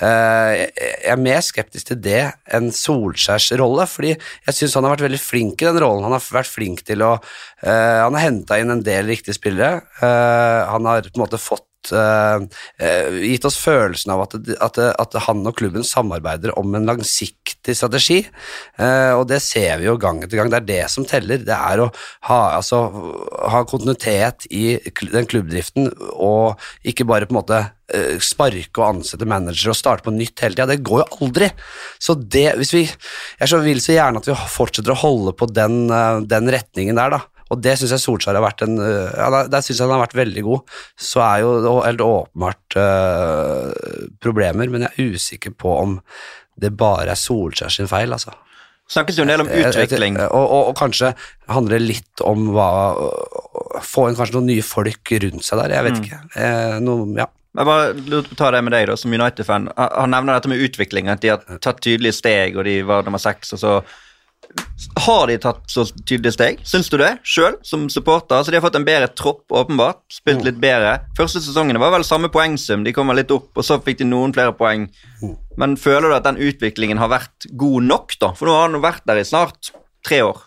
eh, jeg er mer skeptisk til det enn Solskjærs rolle, fordi jeg syns han har vært veldig flink i den rollen. Han har vært flink til å eh, Han har henta inn en del riktige spillere. Eh, han har på en måte fått gitt oss følelsen av at, at, at han og klubben samarbeider om en langsiktig strategi, eh, og det ser vi jo gang etter gang. Det er det som teller. Det er å ha, altså, ha kontinuitet i den klubbdriften, og ikke bare på en måte eh, sparke og ansette manager og starte på nytt hele tida. Det går jo aldri. Så det, hvis vi Jeg så vil så gjerne at vi fortsetter å holde på den, eh, den retningen der, da. Og det syns jeg Solskjær har vært en øh, ja, Der, der jeg han har vært veldig god. Så er jo det helt åpenbart uh, problemer, men jeg er usikker på om det bare er Solskjær sin feil, altså. Snakkes jo en del om utvikling. Og, og, og kanskje handler det litt om hva Få inn kanskje noen nye folk rundt seg der, jeg Mm. vet ikke. Eh, noe, ja. Jeg bare tar det med deg da, som United-fan. Han han nevner dette med utvikling, at de har tatt tydelige steg, og de var nummer seks, og så har de tatt så tydelige steg? Syns du det sjøl, som supporter? Så de har fått en bedre tropp, åpenbart. Spilt litt bedre. Første sesongene var vel samme poengsum, de kom litt opp, og så fikk de noen flere poeng. Men føler du at den utviklingen har vært god nok, da? For nå har han vært der i snart tre år.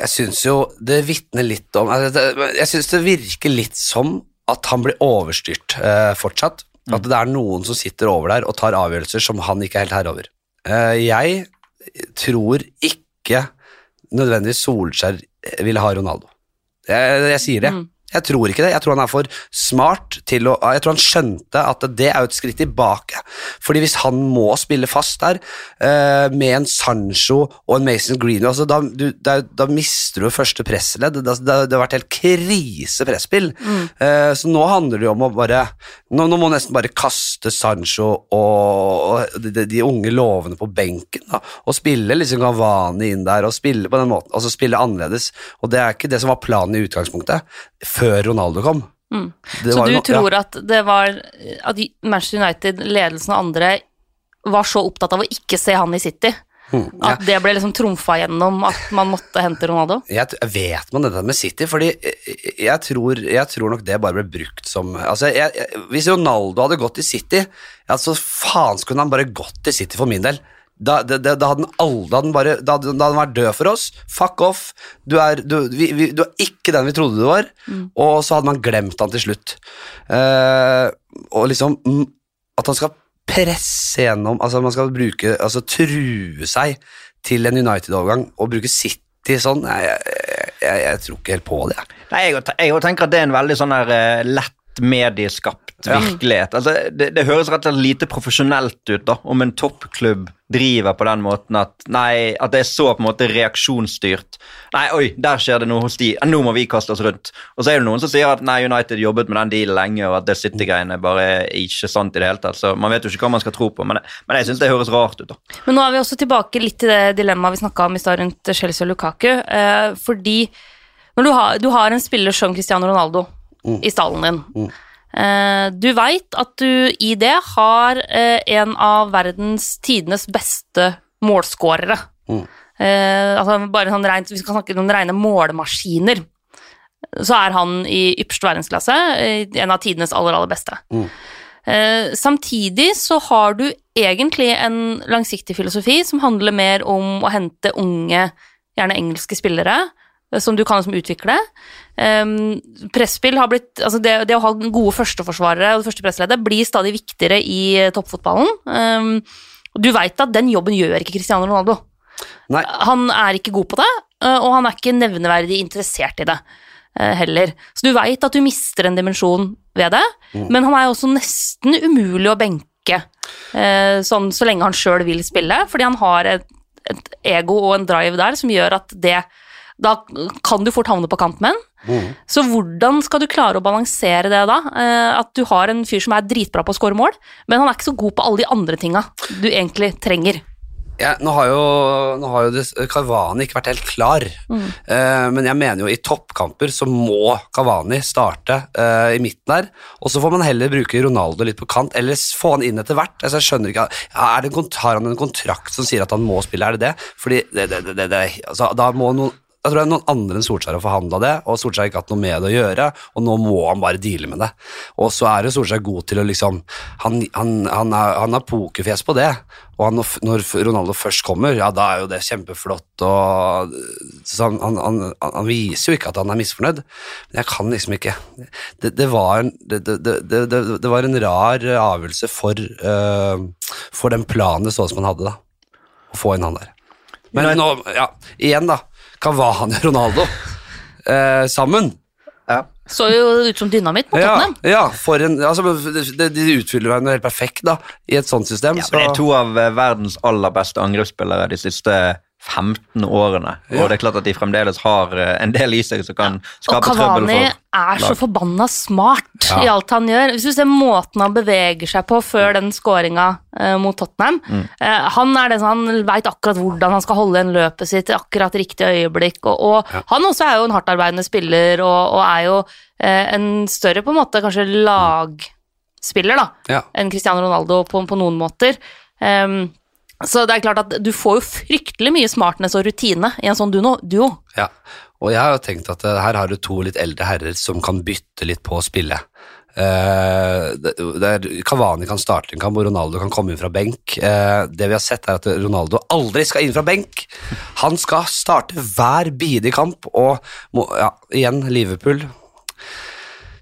Jeg syns jo det vitner litt om altså, Jeg syns det virker litt som at han blir overstyrt eh, fortsatt. At det er noen som sitter over der og tar avgjørelser som han ikke er helt herre over. Eh, jeg tror ikke nødvendigvis Solskjær vil ha Ronaldo. Jeg, jeg sier det. Jeg tror ikke det. Jeg tror han er for smart til å Jeg tror han skjønte at det er et skritt tilbake. Fordi hvis han må spille fast der, eh, med en Sancho og en Mason Green altså da, du, da, da mister du første pressledd. Det, det, det har vært helt krise presspill. Eh, så nå handler det jo om å bare Nå, nå må man nesten bare kaste Sancho og, og de, de unge lovene på benken. Da, og spille liksom Gavani inn der, og spille på den måten, altså spille annerledes. Og det er ikke det som var planen i utgangspunktet, før Ronaldo kom. Mm. Så du no- tror at det var At Manchester United, ledelsen og andre var så opptatt av å ikke se han i City? Mm, ja. At det ble liksom trumfa gjennom at man måtte hente Ronaldo? Jeg, vet man dette med City? Fordi jeg, tror, jeg tror nok det bare ble brukt som altså jeg, jeg, Hvis Ronaldo hadde gått til City, ja, så faen skulle han bare gått til City for min del. Da, da, da, da hadde han aldri da hadde han bare, da, hadde- da hadde den vært død for oss. Fuck off. Du er, du, vi, vi, du er ikke den vi trodde du var. Og så hadde man glemt han til slutt. Eh, og liksom mm, At han skal presse gjennom Altså man skal bruke Altså true seg til en United-overgang og bruke City sånn Nei, jeg, jeg, jeg tror ikke helt på det. Nei, jeg, jeg tenker at det er en veldig sånn der uh, lett medieskapt virkelighet. Altså, det, det høres rett og slett lite profesjonelt ut da, om en toppklubb driver på den måten at nei, at det er så på en måte reaksjonsstyrt. Nei, oi, der skjer det noe hos de. Nå må vi kaste oss rundt. Og så er det noen som sier at nei, United jobbet med den dealen lenge, og at det City-greiene bare er ikke sant i det hele tatt. Så man vet jo ikke hva man skal tro på, men, men jeg syns det høres rart ut, da. Men nå er vi også tilbake litt til det dilemmaet vi snakka om i stad rundt Chelsea og Lukaku. Eh, fordi når du har, du har en spiller som Cristiano Ronaldo i stallen din eh, Du veit at du i det har eh, en av verdens tidenes beste målskårere. Mm. altså bare sånn rent, Vi skal snakke om rene målemaskiner, Så er han i ypperste verdensklasse eh, en av tidenes aller, aller beste. Mm. samtidig så har du egentlig en langsiktig filosofi som handler mer om å hente unge, gjerne engelske spillere, eh, som du kan liksom utvikle. Um, presspill har blitt Altså, det, det å ha gode førsteforsvarere og det første pressleddet blir stadig viktigere i eh, toppfotballen. Um, du veit at den jobben gjør ikke Cristiano Ronaldo. Nei. Han er ikke god på det, eh, og han er ikke nevneverdig interessert i det eh, heller. Så du veit at du mister en dimensjon ved det, men han er også nesten umulig å benke eh, sånn så lenge han sjøl vil spille, fordi han har et, et ego og en drive der som gjør at det Da kan du fort havne på kant med han. Så hvordan skal du klare å balansere det da? Eh, at du har en fyr som er dritbra på å score mål, men han er ikke så god på alle de andre tinga du egentlig trenger. Ja, nå har jo, nå har jo det, Cavani ikke vært helt klar, Eh, men jeg mener jo i toppkamper så må Cavani starte eh, i midten der, og så får man heller bruke Ronaldo litt på kant, eller få han inn etter hvert. Altså, jeg skjønner ikke, er en, Har han en kontrakt som sier at han må spille, er det det? Fordi det, det, det altså, da må noen jeg tror det er noen andre enn Solskjær har forhandla det, og Solskjær har ikke hatt noe med det å gjøre, og nå må han bare deale med det. Og så er jo Solskjær god til å liksom Han, han, han, er, han har pokerfjes på det, og han, når Ronaldo først kommer, ja, da er jo det kjempeflott, og så han, han, han, han viser jo ikke at han er misfornøyd, men jeg kan liksom ikke Det, det, var, en, det, det, det, det, det var en rar avgjørelse for, uh, for den planen det så ut som han hadde, da. Å få inn han der. Men nå, ja, igjen da, Cavani og Ronaldo eh, sammen. Ja. Så jo ut som dynamitt på Ja, Tottenham. ja, for en, altså, de, de utfyller hverandre helt perfekt da, i et sånt system. Ja, så, det er to av eh, verdens aller beste angrepsspillere de siste 15 årene. Ja. Og det er klart at de fremdeles har eh, en del i seg som kan skape trøbbel Kavani for er så forbanna smart Ja. i alt han gjør. Hvis du ser måten han beveger seg på før den skåringa eh, mot Tottenham Mm. eh, Han er den som han veit akkurat hvordan han skal holde igjen løpet sitt i akkurat riktig øyeblikk. Og, og Ja. han også er jo en hardtarbeidende spiller og, og er jo eh, en større på en måte kanskje lagspiller da, Ja. enn Cristiano Ronaldo på, på noen måter. Ehm, så det er klart at du får jo fryktelig mye smartness og rutine i en sånn duo. Ja, og jeg har jo tenkt at eh, her har du to litt eldre herrer som kan bytte litt på spillet. Uh, der Cavani kan starte en kamp, og Ronaldo kan komme inn fra benk. Uh, det vi har sett, er at Ronaldo aldri skal inn fra benk. Han skal starte hver bidige kamp, og ja, igjen, Liverpool.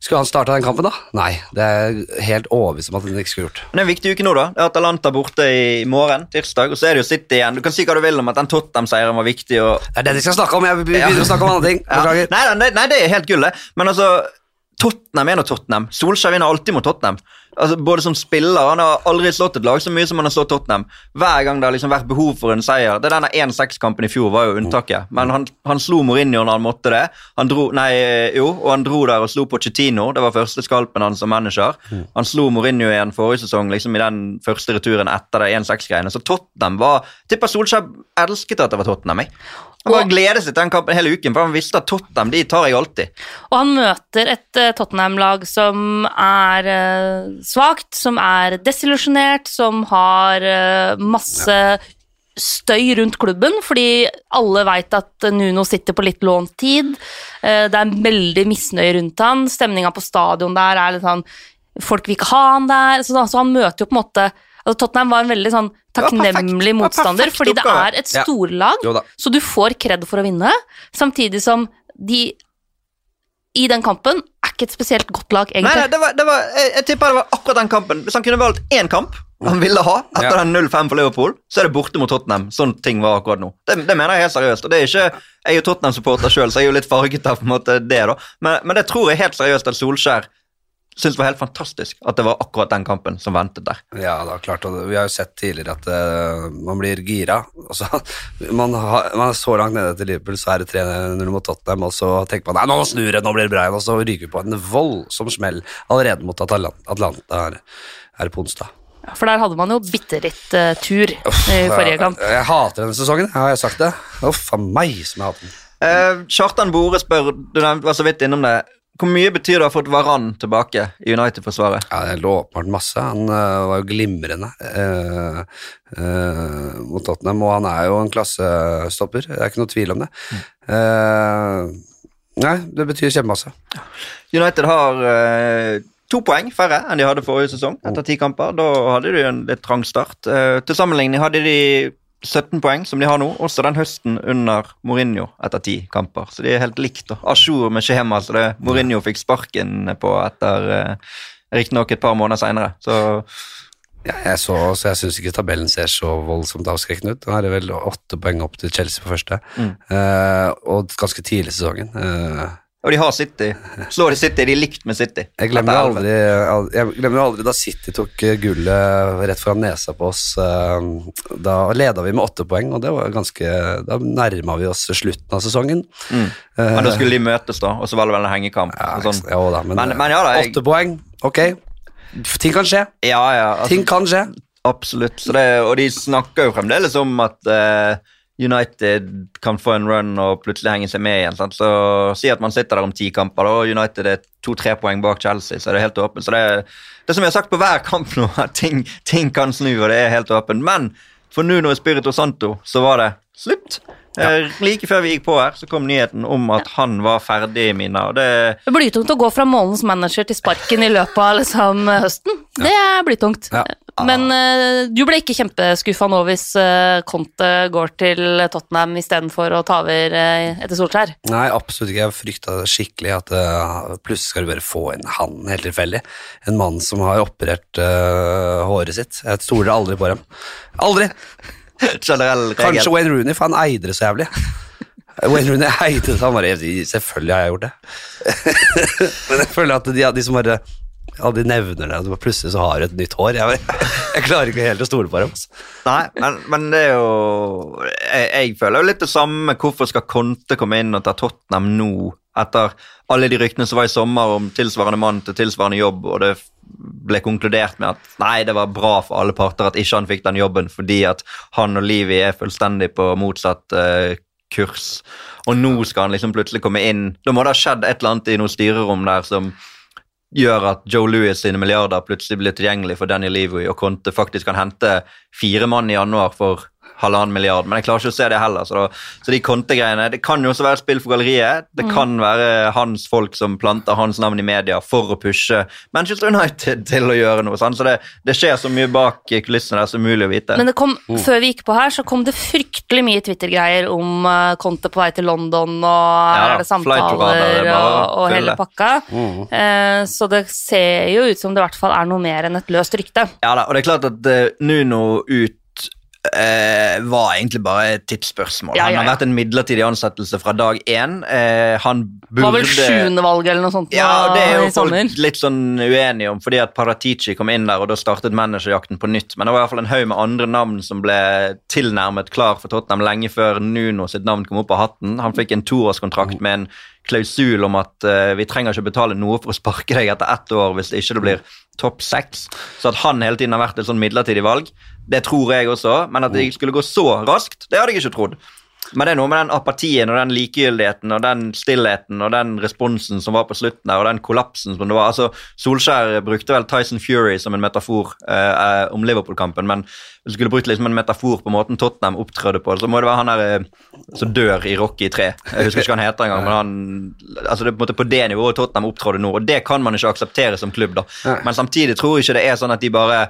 Skulle han starta den kampen, da? Nei, det er helt overbevist om at han ikke skulle gjort. Men det er en viktig uke nå, da. Det er Atalanta borte i morgen, tirsdag, og så er det jo City igjen. Du kan si hva du vil om at den Tottenham-seieren var viktig. og Det er det de skal snakke om! Jeg begynner å snakke om andre ting. Ja. Nei, nei, nei, det er helt gull, det. Men altså, Tottenham er nå Tottenham. Solskjær vinner alltid mot Tottenham. Altså, både som spiller, Han har aldri slått et lag så mye som han har slått Tottenham. Hver gang det har liksom vært behov for en seier. Det er Denne 1-6-kampen i fjor var jo unntaket, men han, han slo Mourinho når han måtte det. Han dro, nei, jo, og han dro der og slo Pochettino. Det var første skalpen hans som manager. Han slo Mourinho igjen forrige sesong liksom i den første returen etter det 1-6-greiene. Så Tottenham var Tipper Solskjær elsket at det var Tottenham. Jeg. Han bare gleder seg til den kampen hele uken, for han visste at Tottenham de tar jeg alltid. Og han møter et eh, Tottenham-lag som er uh, svakt, som er desillusjonert, som har uh, masse støy rundt klubben, fordi alle veit at Nuno sitter på litt lånt tid. Uh, det er veldig misnøye rundt han. Stemninga på stadion der er litt sånn Folk vil ikke ha han der. Så, da, så han møter jo på en måte altså Tottenham var en veldig sånn takknemlig ja, motstander, fordi det er et storlag. ja. Så du får kred for å vinne, samtidig som de i den kampen er ikke et spesielt godt lag, Nei, egentlig. nei, det var, det var, jeg, jeg tipper det var akkurat den kampen. Hvis han kunne valgt én kamp han ville ha etter Ja. den 0-5 for Liverpool, så er det borte mot Tottenham. Sånn ting var akkurat nå. Det, det mener jeg helt seriøst. og det er ikke, Jeg er jo Tottenham-supporter sjøl, så jeg er jo litt farget av på en måte det. da. Men, men det tror jeg helt seriøst at Solskjær syntes var helt fantastisk at det var akkurat den kampen som ventet der. Ja, det er klart, og vi har jo sett tidligere at uh, man blir gira. Altså, man, har, man er så langt nede til Liverpool, så er det 3-0 mot Tottenham, og så tenker man nei, nå snur det, nå blir det bra igjen, og så ryker vi på en voldsom smell allerede mot Atalanta, Atlanta her, her på onsdag. For der hadde man jo bitte litt uh, tur i forrige kamp. Jeg, jeg hater denne sesongen, har jeg sagt det? Uff a meg som jeg hater den. Eh, Kjartan Bore spør, du var så vidt innom det, hvor mye betyr det å ha fått Varan tilbake i United-forsvaret? Ja, det lå åpenbart masse. Han uh, var jo glimrende uh, uh, mot Tottenham, og han er jo en klassestopper. Det er ikke noe tvil om det. Eh, nei, det betyr kjempemasse. United har to poeng færre enn de hadde forrige sesong etter ti kamper. Da hadde de en litt trang start. Til sammenligning hadde de 17 poeng, som de har nå, også den høsten under Mourinho etter ti kamper. Så de er helt likt. A jour med skjema, så det Mourinho fikk sparken på etter eh, Riktignok et par måneder seinere. Så Ja, jeg så, så jeg syns ikke tabellen ser så voldsomt avskrekkende ut. Nå er det vel åtte poeng opp til Chelsea på første, Mm. uh, og ganske tidlig i sesongen. Eh, Og de har City. Slår de City, de er likt med City. jeg glemmer aldri, jeg glemmer aldri da City tok eh, gullet rett foran nesa på oss. eh, Da leda vi med åtte poeng, og det var ganske Da nærma vi oss slutten av sesongen. Mm. Men da skulle de møtes, da, og så var det vel en hengekamp. Ja, sånn. ja da, men, Men- men ja da, jeg- åtte poeng, ok. Ting kan skje. Ja, ja. Altså, Ting kan skje. Absolutt. Så det, og de snakker jo fremdeles om at eh, United kan få en run og plutselig henge seg med igjen. Sant? Så Si at man sitter der om ti kamper, og United er to-tre poeng bak Chelsea, så er det helt åpent. Så det, det som vi har sagt på hver kamp nå, at ting, ting kan snu, og det er helt åpent. Men for Nuno Espirito Santo så var det slutt. Ja. Like før vi gikk på her, så kom nyheten om at han var ferdig i Mina. Og det, Det blir tungt å gå fra månedens manager til sparken i løpet av liksom, høsten. Det er blytungt. Ja. Men uh, du ble ikke kjempeskuffa nå hvis uh, Conte går til Tottenham istedenfor å ta over uh, etter Solskjær? Nei, absolutt ikke. Jeg frykta skikkelig at uh, plutselig skal du bare få inn han helt tilfeldig. En mann som har operert håret sitt. Jeg stoler aldri på dem. Aldri! Kanskje Wayne Rooney, for han eide det så jævlig. Wayne Rooney eide det, så han bare Selvfølgelig har jeg gjort det. Men jeg føler at de, de som bare de nevner det, og plutselig så har du et nytt hår. Jeg, jeg klarer ikke helt å stole på dem. Altså. Nei, men, men det er jo jeg, jeg føler jo litt det samme. Hvorfor skal Conte komme inn og ta Tottenham nå, etter alle de ryktene som var i sommer om tilsvarende mann til tilsvarende jobb, og det ble konkludert med at nei, det var bra for alle parter at ikke han fikk den jobben, fordi at han og Livi er fullstendig på motsatt eh, kurs. Og nå skal han liksom plutselig komme inn. Da må det ha skjedd et eller annet i noe styrerom der som gjør at Joe Louis sine milliarder plutselig blir tilgjengelig for Danny Levy, og Conte faktisk kan hente fire mann i januar for halvannen milliard, men jeg klarer ikke å se det heller. Så, da, så de kontegreiene Det kan jo også være spill for galleriet. Det kan være hans folk som planter hans navn i media for å pushe Manchester United til å gjøre noe. Sant? Så det, det skjer så mye bak kulissene der som mulig å vite. Men det kom, før vi gikk på her, så kom det fryktelig mye Twitter-greier om uh, Conte på vei til London, og Ja, er det samtaler er og, og hele pakka. pakka. Uh, så det ser jo ut som det i hvert fall er noe mer enn et løst rykte. Ja da, og det er klart at uh, Nuno ut eh, var egentlig bare et tidsspørsmål. Ja, ja, Han har vært en midlertidig ansettelse fra dag én. Eh, han burde var vel sjuende valg eller noe sånt Ja, det er jo folk litt sånn uenige om, fordi at Paratici kom inn der, og da startet managerjakten på nytt. Men det var i hvert fall en haug med andre navn som ble tilnærmet klar for Tottenham lenge før Nuno sitt navn kom opp av hatten. Han fikk en toårskontrakt med en klausul om at uh, vi trenger ikke betale noe for å sparke deg etter ett år hvis det ikke det blir topp seks. Så at han hele tiden har vært et sånn midlertidig valg, det tror jeg også. Men at det skulle gå så raskt, det hadde jeg ikke trodd. Men det er noe med den apatien og den likegyldigheten og den stillheten og den responsen som var på slutten der, og den kollapsen som det var. Altså, Solskjær brukte vel Tyson Fury som en metafor eh, om Liverpool-kampen, men hvis du skulle brukt liksom en metafor på måten Tottenham opptrådte på, så må det være han der eh, som dør i Rocky 3. Jeg husker ikke hva han heter engang, men han altså det er på, en måte på det nivået Tottenham opptrådte nå, og det kan man ikke akseptere som klubb. da. Men samtidig tror jeg ikke det er sånn at de bare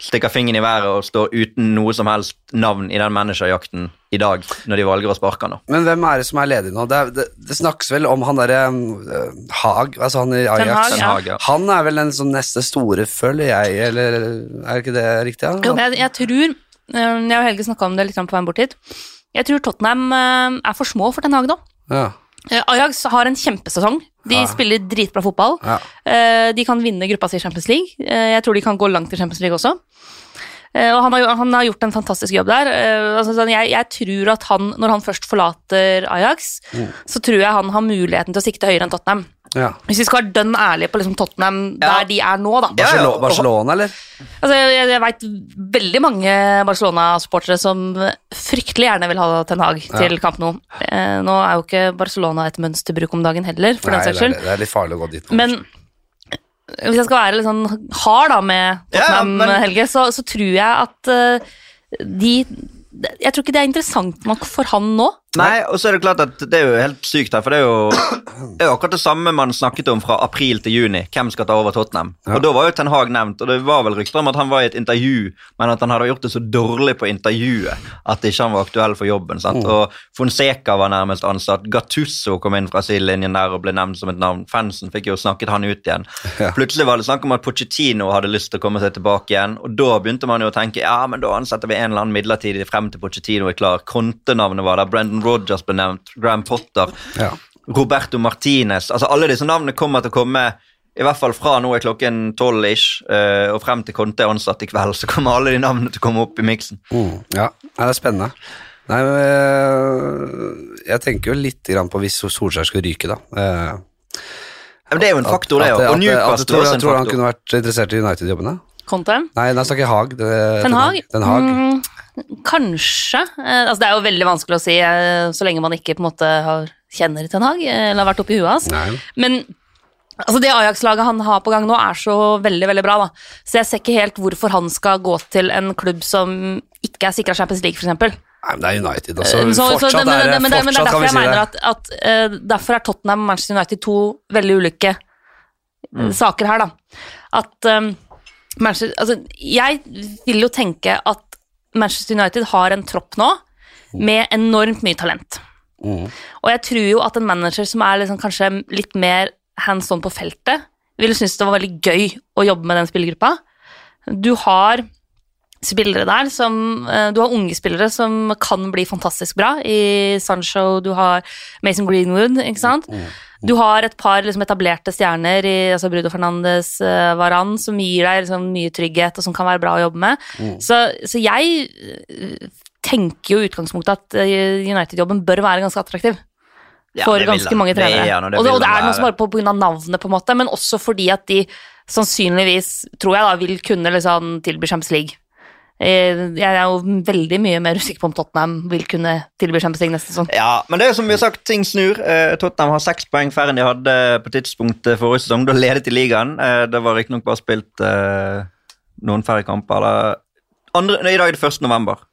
stikker fingeren i været og står uten noe som helst navn i den managerjakten i dag, når de valger å sparke han. nå. Men hvem er det som er ledig nå? Det, er, det, det snakkes vel om han derre uh, Haag, altså han i Ajax. Hag, Den ja. Hag, ja. Han er vel den som neste store, føler jeg, eller er ikke det riktig? Ja? Jo, jeg, jeg tror eh, Jeg og Helge snakka om det litt på veien bort hit. Jeg tror Tottenham eh, er for små for Ten Hag nå. Ja. Eh, Ajax har en kjempesesong. De Ja. spiller dritbra fotball. Ja. Eh, De kan vinne gruppa si i Champions League. Eh, Jeg tror de kan gå langt i Champions League også. Og han har, han har gjort en fantastisk jobb der. Altså, sånn, jeg, jeg tror at han, når han først forlater Ajax, så tror jeg han har muligheten til å sikte høyere enn Tottenham. Ja. Hvis vi skal være dønn ærlige på liksom Tottenham Ja. der de er nå, da. Ja, ja, Barcelona, Barcelona, eller? Altså, jeg jeg, veit veldig mange Barcelona-supportere som fryktelig gjerne vil ha Ten Hag til Camp Nou. Eh, nå er jo ikke Barcelona et mønsterbruk om dagen heller, for Nei, den saks det, er, det er litt farlig å gå dit nå. Men hvis jeg skal være litt sånn hard da med Ja, Tottenham, men- Helge, så, så tror jeg at eh, de Jeg tror ikke det er interessant nok for han nå. Nei, og så er det klart at det er jo helt sykt her, for det er jo, det er akkurat det samme man snakket om fra april til juni. Hvem skal ta over Tottenham? Og da var jo Ten Hag nevnt, og det var vel rykter om at han var i et intervju, men at han hadde gjort det så dårlig på intervjuet at ikke han var aktuell for jobben. sant? Og Fonseca var nærmest ansatt. Gattusso kom inn fra sidelinjen der og ble nevnt som et navn. Fansen fikk jo snakket han ut igjen. Plutselig var det snakk om at Pochettino hadde lyst til å komme seg tilbake igjen, og da begynte man jo å tenke ja, men da ansetter vi en eller annen midlertidig frem til Pochettino er klar. Conte-navnet var der, Brendan Rodgers ble nevnt, Graham Potter, Ja. Roberto Martinez. Altså Alle disse navnene kommer til å komme i hvert fall fra nå er klokken tolv ish, eh, og frem til Conte er ansatt i kveld, så kommer alle de navnene til å komme opp i miksen. Mm, ja, Nei, det er spennende. Nei, men, øh, jeg tenker jo litt på hvis Solskjær skulle ryke, da. Eh, Men det er jo en faktor, det òg. Og Newcastle tror, er også en tror du han kunne vært interessert i United-jobbene? Conte. Nei, nå snakker jeg Haag. Den Haag? Hag? Den Haag. Mm, kanskje. Eh, altså, det er jo veldig vanskelig å si eh, så lenge man ikke på en måte har, kjenner Ten Hag eh, eller har vært oppi huet hans. Nei. Men altså, det Ajax-laget han har på gang nå, er så veldig veldig bra. da. Så jeg ser ikke helt hvorfor han skal gå til en klubb som ikke er sikra Champions League, f.eks. Nei, men det er United, altså. Så, så, fortsatt men, er det, men, men, men det er fortsatt derfor jeg si mener at, at uh, Derfor er Tottenham og Manchester United to veldig ulike mm. saker her, da. At um, Manchester Altså, jeg vil jo tenke at Manchester United har en tropp nå med enormt mye talent. Mm. Og jeg tror jo at en manager som er liksom kanskje litt mer hands on på feltet, ville synes det var veldig gøy å jobbe med den spillergruppa. Du har spillere der som eh, Du har unge spillere som kan bli fantastisk bra. I Sancho, du har Mason Greenwood, ikke sant? Du har et par liksom, etablerte stjerner i altså Brudo Fernandes, uh, Varan, som gir deg liksom, mye trygghet, og som kan være bra å jobbe med. Så, så jeg eh, tenker jo i utgangspunktet at eh, United-jobben bør være ganske attraktiv. For ja, ganske mange Det er trenere. og det og, det, og det er noe som bare på grunn av navnet, på en måte, men også fordi at de sannsynligvis, tror jeg, da, vil kunne liksom tilby Champions League. Eh, Jeg er jo veldig mye mer usikker på om Tottenham vil kunne tilby Champions League neste sesong. Ja, men det er som vi har sagt, ting snur. Eh, Tottenham har seks poeng færre enn de hadde på tidspunktet forrige sesong. Da ledet de ligaen. Eh, det var riktignok bare spilt noen færre kamper. Andre, nei, I dag er det 1. november.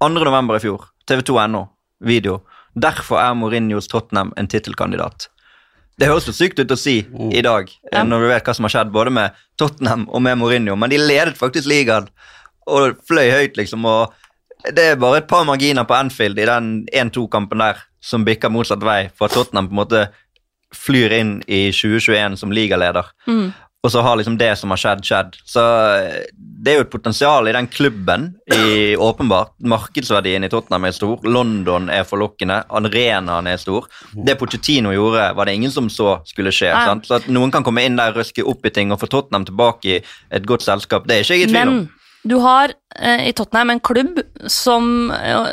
2. november i fjor. TV2.no. Video. Derfor er Mourinhos Tottenham en tittelkandidat. Det høres så sykt ut å si i dag, når vi vet hva som har skjedd både med Tottenham og med Mourinho, men de ledet faktisk ligaen og fløy høyt, liksom. og det er bare et par marginer på Anfield i den 1-2-kampen der som bikker motsatt vei, for at Tottenham på en måte flyr inn i 2021 som ligaleder. Mm. Og så har liksom det som har skjedd, skjedd. Så eh, det er jo et potensial i den klubben, i, åpenbart. Markedsverdien i Tottenham er stor. London er forlokkende. Arenaen er stor. Det Pochettino gjorde, var det ingen som så skulle skje. Sant? Så at noen kan komme inn der, røske opp i ting og få Tottenham tilbake i et godt selskap, det er ikke jeg i tvil om. Men du har eh, i Tottenham en klubb som eh,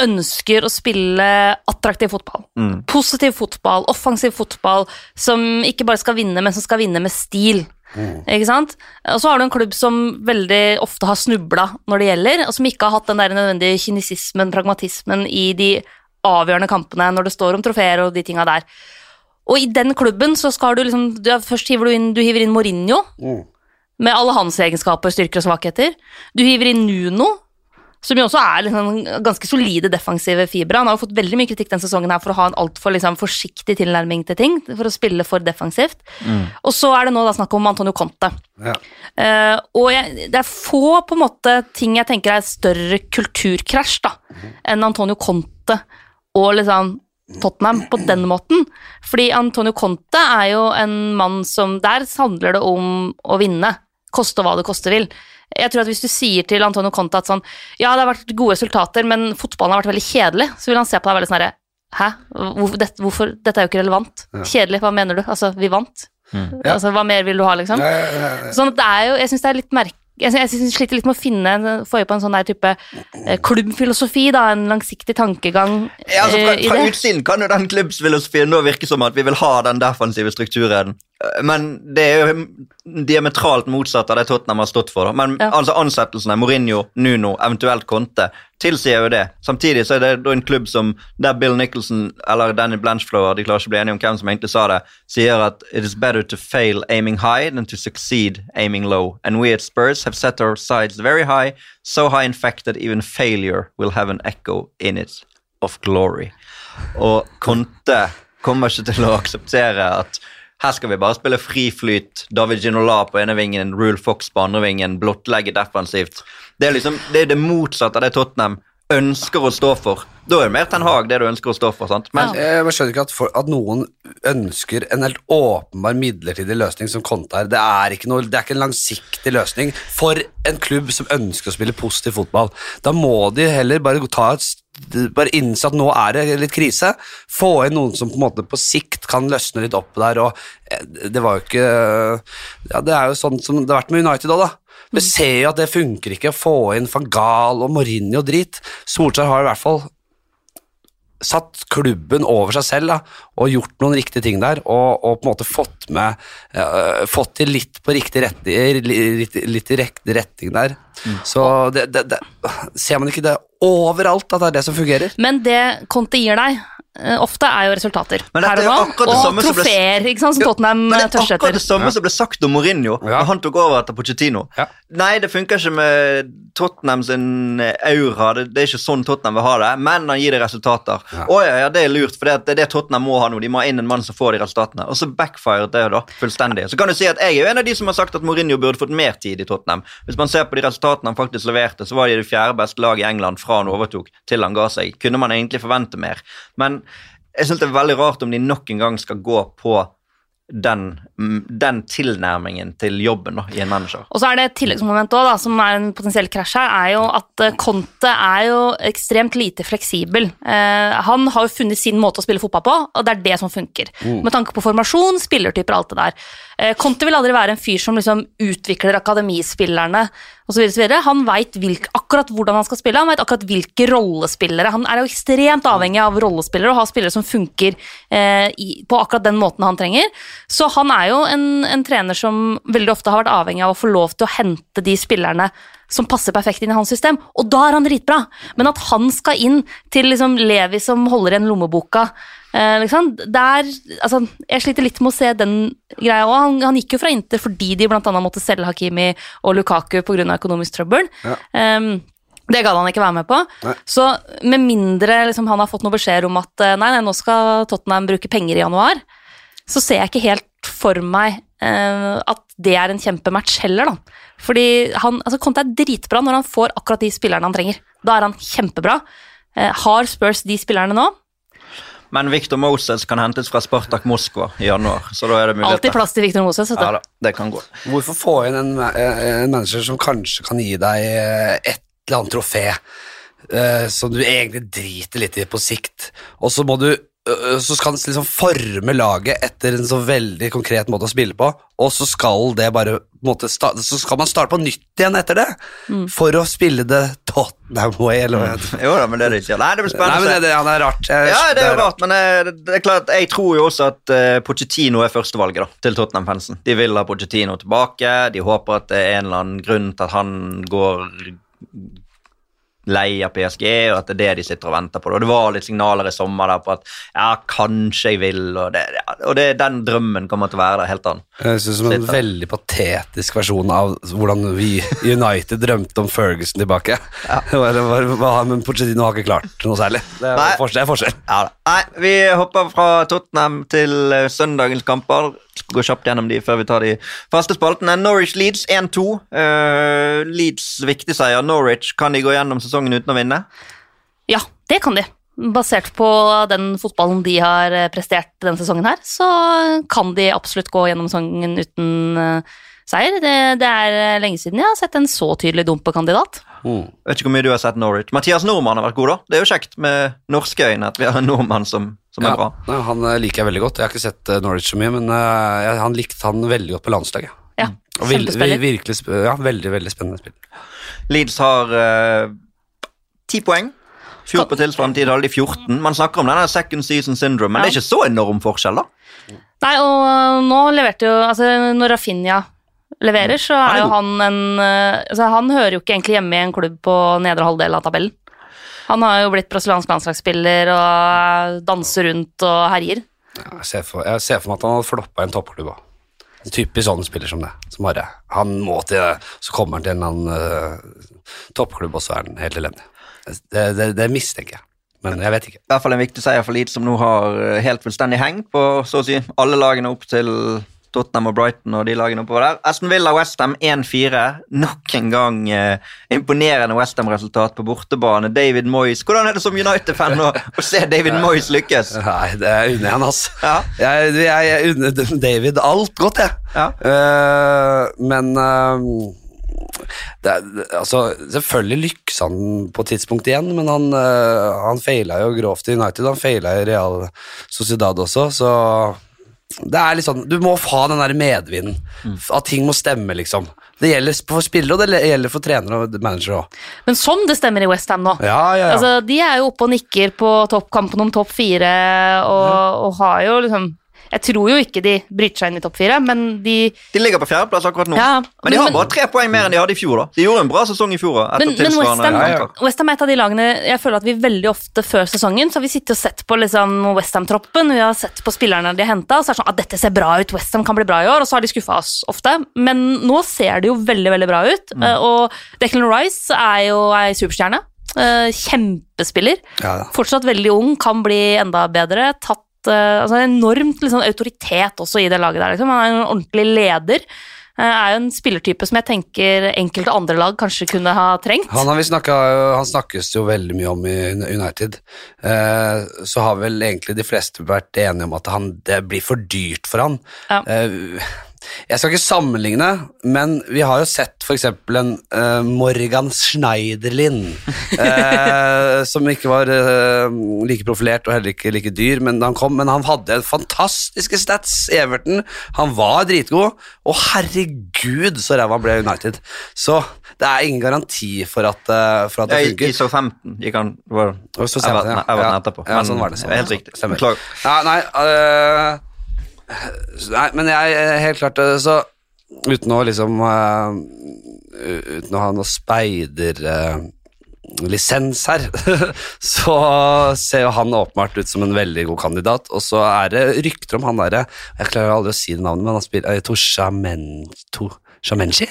ønsker å spille attraktiv fotball. Mm. Positiv fotball, offensiv fotball, som ikke bare skal vinne, men som skal vinne med stil. Ikke sant? Og så har du en klubb som veldig ofte har snubla når det gjelder, og som ikke har hatt den der nødvendige kynisismen, pragmatismen, i de avgjørende kampene når det står om trofeer og de tinga der. Og i den klubben så skal du liksom du, Først hiver du inn, du hiver inn Mourinho, Mm. Med alle hans egenskaper, styrker og svakheter. Du hiver inn Nuno, som jo også er liksom ganske solide defensive fibre. Han har jo fått veldig mye kritikk denne sesongen her for å ha en altfor liksom, forsiktig tilnærming til ting, for å spille for defensivt. Og så er det nå da snakk om Antonio Conte. Ja. Uh, og jeg, det er få på en måte ting jeg tenker er større kulturkrasj da, enn Antonio Conte og liksom Tottenham på den måten. Fordi Antonio Conte er jo en mann som Der handler det om å vinne. Koste hva det koste vil. Jeg tror at Hvis du sier til Antonio Conte at sånn, ja, det har vært gode resultater, men fotballen har vært veldig kjedelig, så vil han se på deg veldig sånn herre Hæ? Hvorfor, dette, hvorfor? Dette er jo ikke relevant. Kjedelig, hva mener du? Altså, vi vant. Ja. Altså, Hva mer vil du ha, liksom? Ja, ja, ja, ja. Sånn at det er jo, jeg syns det er litt merk... Jeg, synes, jeg synes sliter litt med å finne, få øye på en sånn der type eh, klubbfilosofi, da, en langsiktig tankegang Ja, altså fra, eh, i fra det. utsiden kan jo den klubbsfilosofien nå virke som at vi vil ha den defensive strukturen. Men det er jo diametralt motsatt av det Tottenham har stått for. Da. Men Ja. altså ansettelsene, Mourinho, Nuno, eventuelt Conte, tilsier jo det. Samtidig så er det da en klubb som der Bill Nicholson eller Danny Blanchflower de klarer ikke å bli enige om hvem som egentlig sa det, sier at it is better to fail aiming high than to succeed aiming low. And we at Spurs have set our sides very high, so high in fact that even failure will have an echo in it of glory. Og Conte kommer ikke til å akseptere at her skal vi bare spille fri flyt. David Ginola på ene vingen, Rule Fox på andre vingen, blottlegge defensivt. Det er liksom, det det motsatte av det Tottenham ønsker å stå for. Da er det mer Ten Hag det du ønsker å stå for. sant? Men Jeg skjønner ikke at, for, at noen ønsker en helt åpenbar midlertidig løsning som Conte er. Det er, ikke noe, det er ikke en langsiktig løsning for en klubb som ønsker å spille positiv fotball. Da må de heller bare ta et bare innse at nå er det litt krise. Få inn noen som på en måte på sikt kan løsne litt opp der. og eh, Det var jo ikke ja, Det er jo sånn som det har vært med United òg, da. Vi ser jo at det funker ikke å få inn van Gahl og Mourinho og drit. Solskjær har i hvert fall satt klubben over seg selv da, og gjort noen riktige ting der, og, og på en måte fått med uh, Fått til litt på riktig retning, litt, litt i riktig retning der. Så det, det, det, ser man ikke det overalt at det er det som fungerer? Men det Conte gir deg, ofte er jo resultater. Men dette her er jo og nå. akkurat det Og ble- trofeer, ikke sant, som Tottenham Men eh, det er akkurat det etter. samme som ble sagt om Mourinho Ja. han tok over etter Pochettino. Ja. Nei, det funker ikke med Tottenham sin eh, aura. Det, det er ikke sånn Tottenham vil ha det, men han gir det resultater. Ja. Å ja, ja, det er lurt, for det, det er det Tottenham må ha nå. De må ha inn en mann som får de resultatene. Og så backfired det da, fullstendig. Så kan du si at jeg er jo en av de som har sagt at Mourinho burde fått mer tid i Tottenham. Hvis man ser på de resultatene han faktisk leverte, så var de det fjerde beste laget i England fra han overtok til han ga seg. Kunne man egentlig forvente mer? Men jeg syns det er veldig rart om de nok en gang skal gå på den, mm, den tilnærmingen til jobben da, i en manager. Og så er det et tilleggsmoment også, da, som er en potensiell krasj her, er jo at eh, Conte er jo ekstremt lite fleksibel. Eh, han har jo funnet sin måte å spille fotball på, og det er det som funker. Med tanke på formasjon, spillertyper, alt det der. Eh, Conte vil aldri være en fyr som liksom utvikler akademispillerne osv. Han veit akkurat hvordan han skal spille, han veit akkurat hvilke rollespillere. Han er jo ekstremt avhengig av rollespillere og har spillere som funker eh, i, på akkurat den måten han trenger. Så han er jo en, en trener som veldig ofte har vært avhengig av å få lov til å hente de spillerne som passer perfekt inn i hans system, og da er han dritbra. Men at han skal inn til liksom Levi som holder igjen lommeboka eh, liksom, der, altså, Jeg sliter litt med å se den greia òg. Han, han, gikk jo fra Inter fordi de bl.a. måtte selge Hakimi og Lukaku pga. økonomisk trøbbel. Ja. Um, det gadd han ikke være med på. Nei. Så med mindre liksom, han har fått noe beskjed om at eh, nei, nei, nå skal Tottenham bruke penger i januar, så ser jeg ikke helt for meg eh, at det er en kjempematch heller, da. Fordi han, altså Conte er dritbra når han får akkurat de spillerne han trenger. Da er han kjempebra. Eh, har Spurs de spillerne nå? Men Victor Moses kan hentes fra Spartak Moskva i januar, så da er det muligheter. Alltid plass til Victor Moses. Ja da, det kan gå. Hvorfor få inn en, en manager som kanskje kan gi deg et eller annet trofé, eh, som du egentlig driter litt i på sikt, og så må du så skal han liksom forme laget etter en så veldig konkret måte å spille på, og så skal det bare måte, Så skal man starte på nytt igjen etter det, for å spille det Tottenham Way, eller hva det. Jo da, men det er det ikke. Nei, det blir spennende. Nei, men det, det er rart. Jeg- Ja, det er jo rart, men eh, det er klart, jeg tror jo også at uh, Pochettino er førstevalget da, til Tottenham-fansen. De vil ha Pochettino tilbake, de håper at det er en eller annen grunn til at han går lei av PSG, og at det er det de sitter og venter på. Og det var litt signaler i sommer der på at ja, kanskje jeg vil, og, det, ja, og det, den drømmen kommer til å være der helt annen. Jeg synes det er en sitter. veldig patetisk versjon av hvordan vi i United drømte om Ferguson tilbake. Bare- Men Pochettino har ikke klart noe særlig. Det er forskjell. Det er forskjell. Ja. Nei, vi hopper fra Tottenham til søndagens kamper. Gå kjapt gjennom de før vi tar de faste spaltene. Norwich-Leeds 1-2. Uh, Leeds viktig seier. Norwich kan de gå gjennom sesongen uten å vinne? Ja, det kan de. Basert på den fotballen de har eh, prestert denne sesongen her, så kan de absolutt gå gjennom sesongen uten eh, seier. Det, det er eh, lenge siden jeg har sett en så tydelig dumpekandidat. Mm. Vet ikke hvor mye du har sett Norwich. Mathias Nordmann har vært god, da. Det er jo kjekt med norske øyne at vi har en nordmann som, som er Ja, bra. nei, han eh, liker jeg veldig godt. Jeg har ikke sett eh, Norwich så mye, men uh, jeg, han likte han veldig godt på landslaget. Ja, Og vil- kjempespiller. virkelig, ja, veldig, veldig spennende spill. Leeds har ti poeng. Fjor på tilsvarende tid hadde de 14. Man snakker om denne second season syndrome, men Ja. det er ikke så enorm forskjell, da. Nei, og nå leverte jo Altså, når Rafinha leverer, så er er jo han en Altså, han hører jo ikke egentlig hjemme i en klubb på nedre halvdel av tabellen. Han har jo blitt brasiliansk landslagsspiller og danser rundt og herjer. Ja, Jeg ser, for, jeg ser for meg at han hadde floppa i en toppklubb òg. En typisk sånn spiller som det. Som bare, han må til Så kommer han til en eller annen uh, toppklubb, og så er han helt elendig. Det, det, det mistenker jeg, men jeg vet ikke. I hvert fall en viktig seier for Leeds, som nå har eh, helt fullstendig heng på så å si alle lagene opp til Tottenham og Brighton og de lagene oppover der. Aston Villa Westham 1-4. Nok en gang eh, imponerende Westham-resultat på bortebane. David Moyes. Hvordan er det som United-fan å, å se David Moyes lykkes? Nei, det er unner jeg han, altså. Ja. Jeg, jeg, jeg unner David alt godt, jeg. Ja. Uh, men uh, det, altså, Selvfølgelig lykkes han på et tidspunkt igjen, men han, uh, han feila jo grovt i United. Han feila i Real Sociedad også, så det er sånn, Du må ha den der medvinden. At ting må stemme, liksom. Det gjelder for spillere, og det gjelder for trenere og managere òg. Men som det stemmer i Westham nå. Ja, ja, ja. Altså, de er jo oppe og nikker på toppkampen om topp fire, og, og har jo liksom Jeg tror jo ikke de bryter seg inn i topp fire, men de De ligger på fjerdeplass akkurat nå. Ja, men de har men- bare tre poeng mer enn de hadde i fjor. da. De gjorde en bra sesong i fjor. da, etter Men, men Westham Ja, ja. kamper. Er et av de lagene Jeg føler at vi veldig ofte før sesongen Så har vi sittet og sett på liksom Westham-troppen, vi har sett på spillerne de har henta, og så er det sånn at dette ser bra ut, Westham kan bli bra i år, og så har de skuffa oss ofte. Men nå ser det jo veldig, veldig bra ut, Mm. eh, og Declan Rice er jo ei superstjerne. eh, Kjempespiller. ja, ja. Fortsatt veldig ung, kan bli enda bedre. Tatt eh, altså Enormt liksom, autoritet også i det laget der. Liksom. Han er en ordentlig leder. Eh, er jo en spillertype som jeg tenker enkelte andre lag kanskje kunne ha trengt. Han, har vi snakket, han snakkes jo veldig mye om i United. Eh, så har vel egentlig de fleste vært enige om at han, det blir for dyrt for han. Ja. Eh, jeg skal ikke sammenligne, men vi har jo sett f.eks. en uh, Morgan Schneiderlin, uh, som ikke var uh, like profilert og heller ikke like dyr men han kom, men han hadde fantastiske stats i Everton. Han var dritgod, og herregud så ræva han ble United. Så det er ingen garanti for at, for at det funker. I. I Southampton gikk han var, Everton, jeg var ja. Etterpå. Ja, men sånn var det, sånn helt riktig. Stemmer. Beklager. Ja, nei, nei, men jeg er helt klart øh, Så uten å liksom uh, Uten å ha noe speiderlisens her, så ser jo han åpenbart ut som en veldig god kandidat. Og så er det rykter om han derre Jeg klarer aldri å si navnet, men han spiller eh, Toshamenchi? Shamenchi?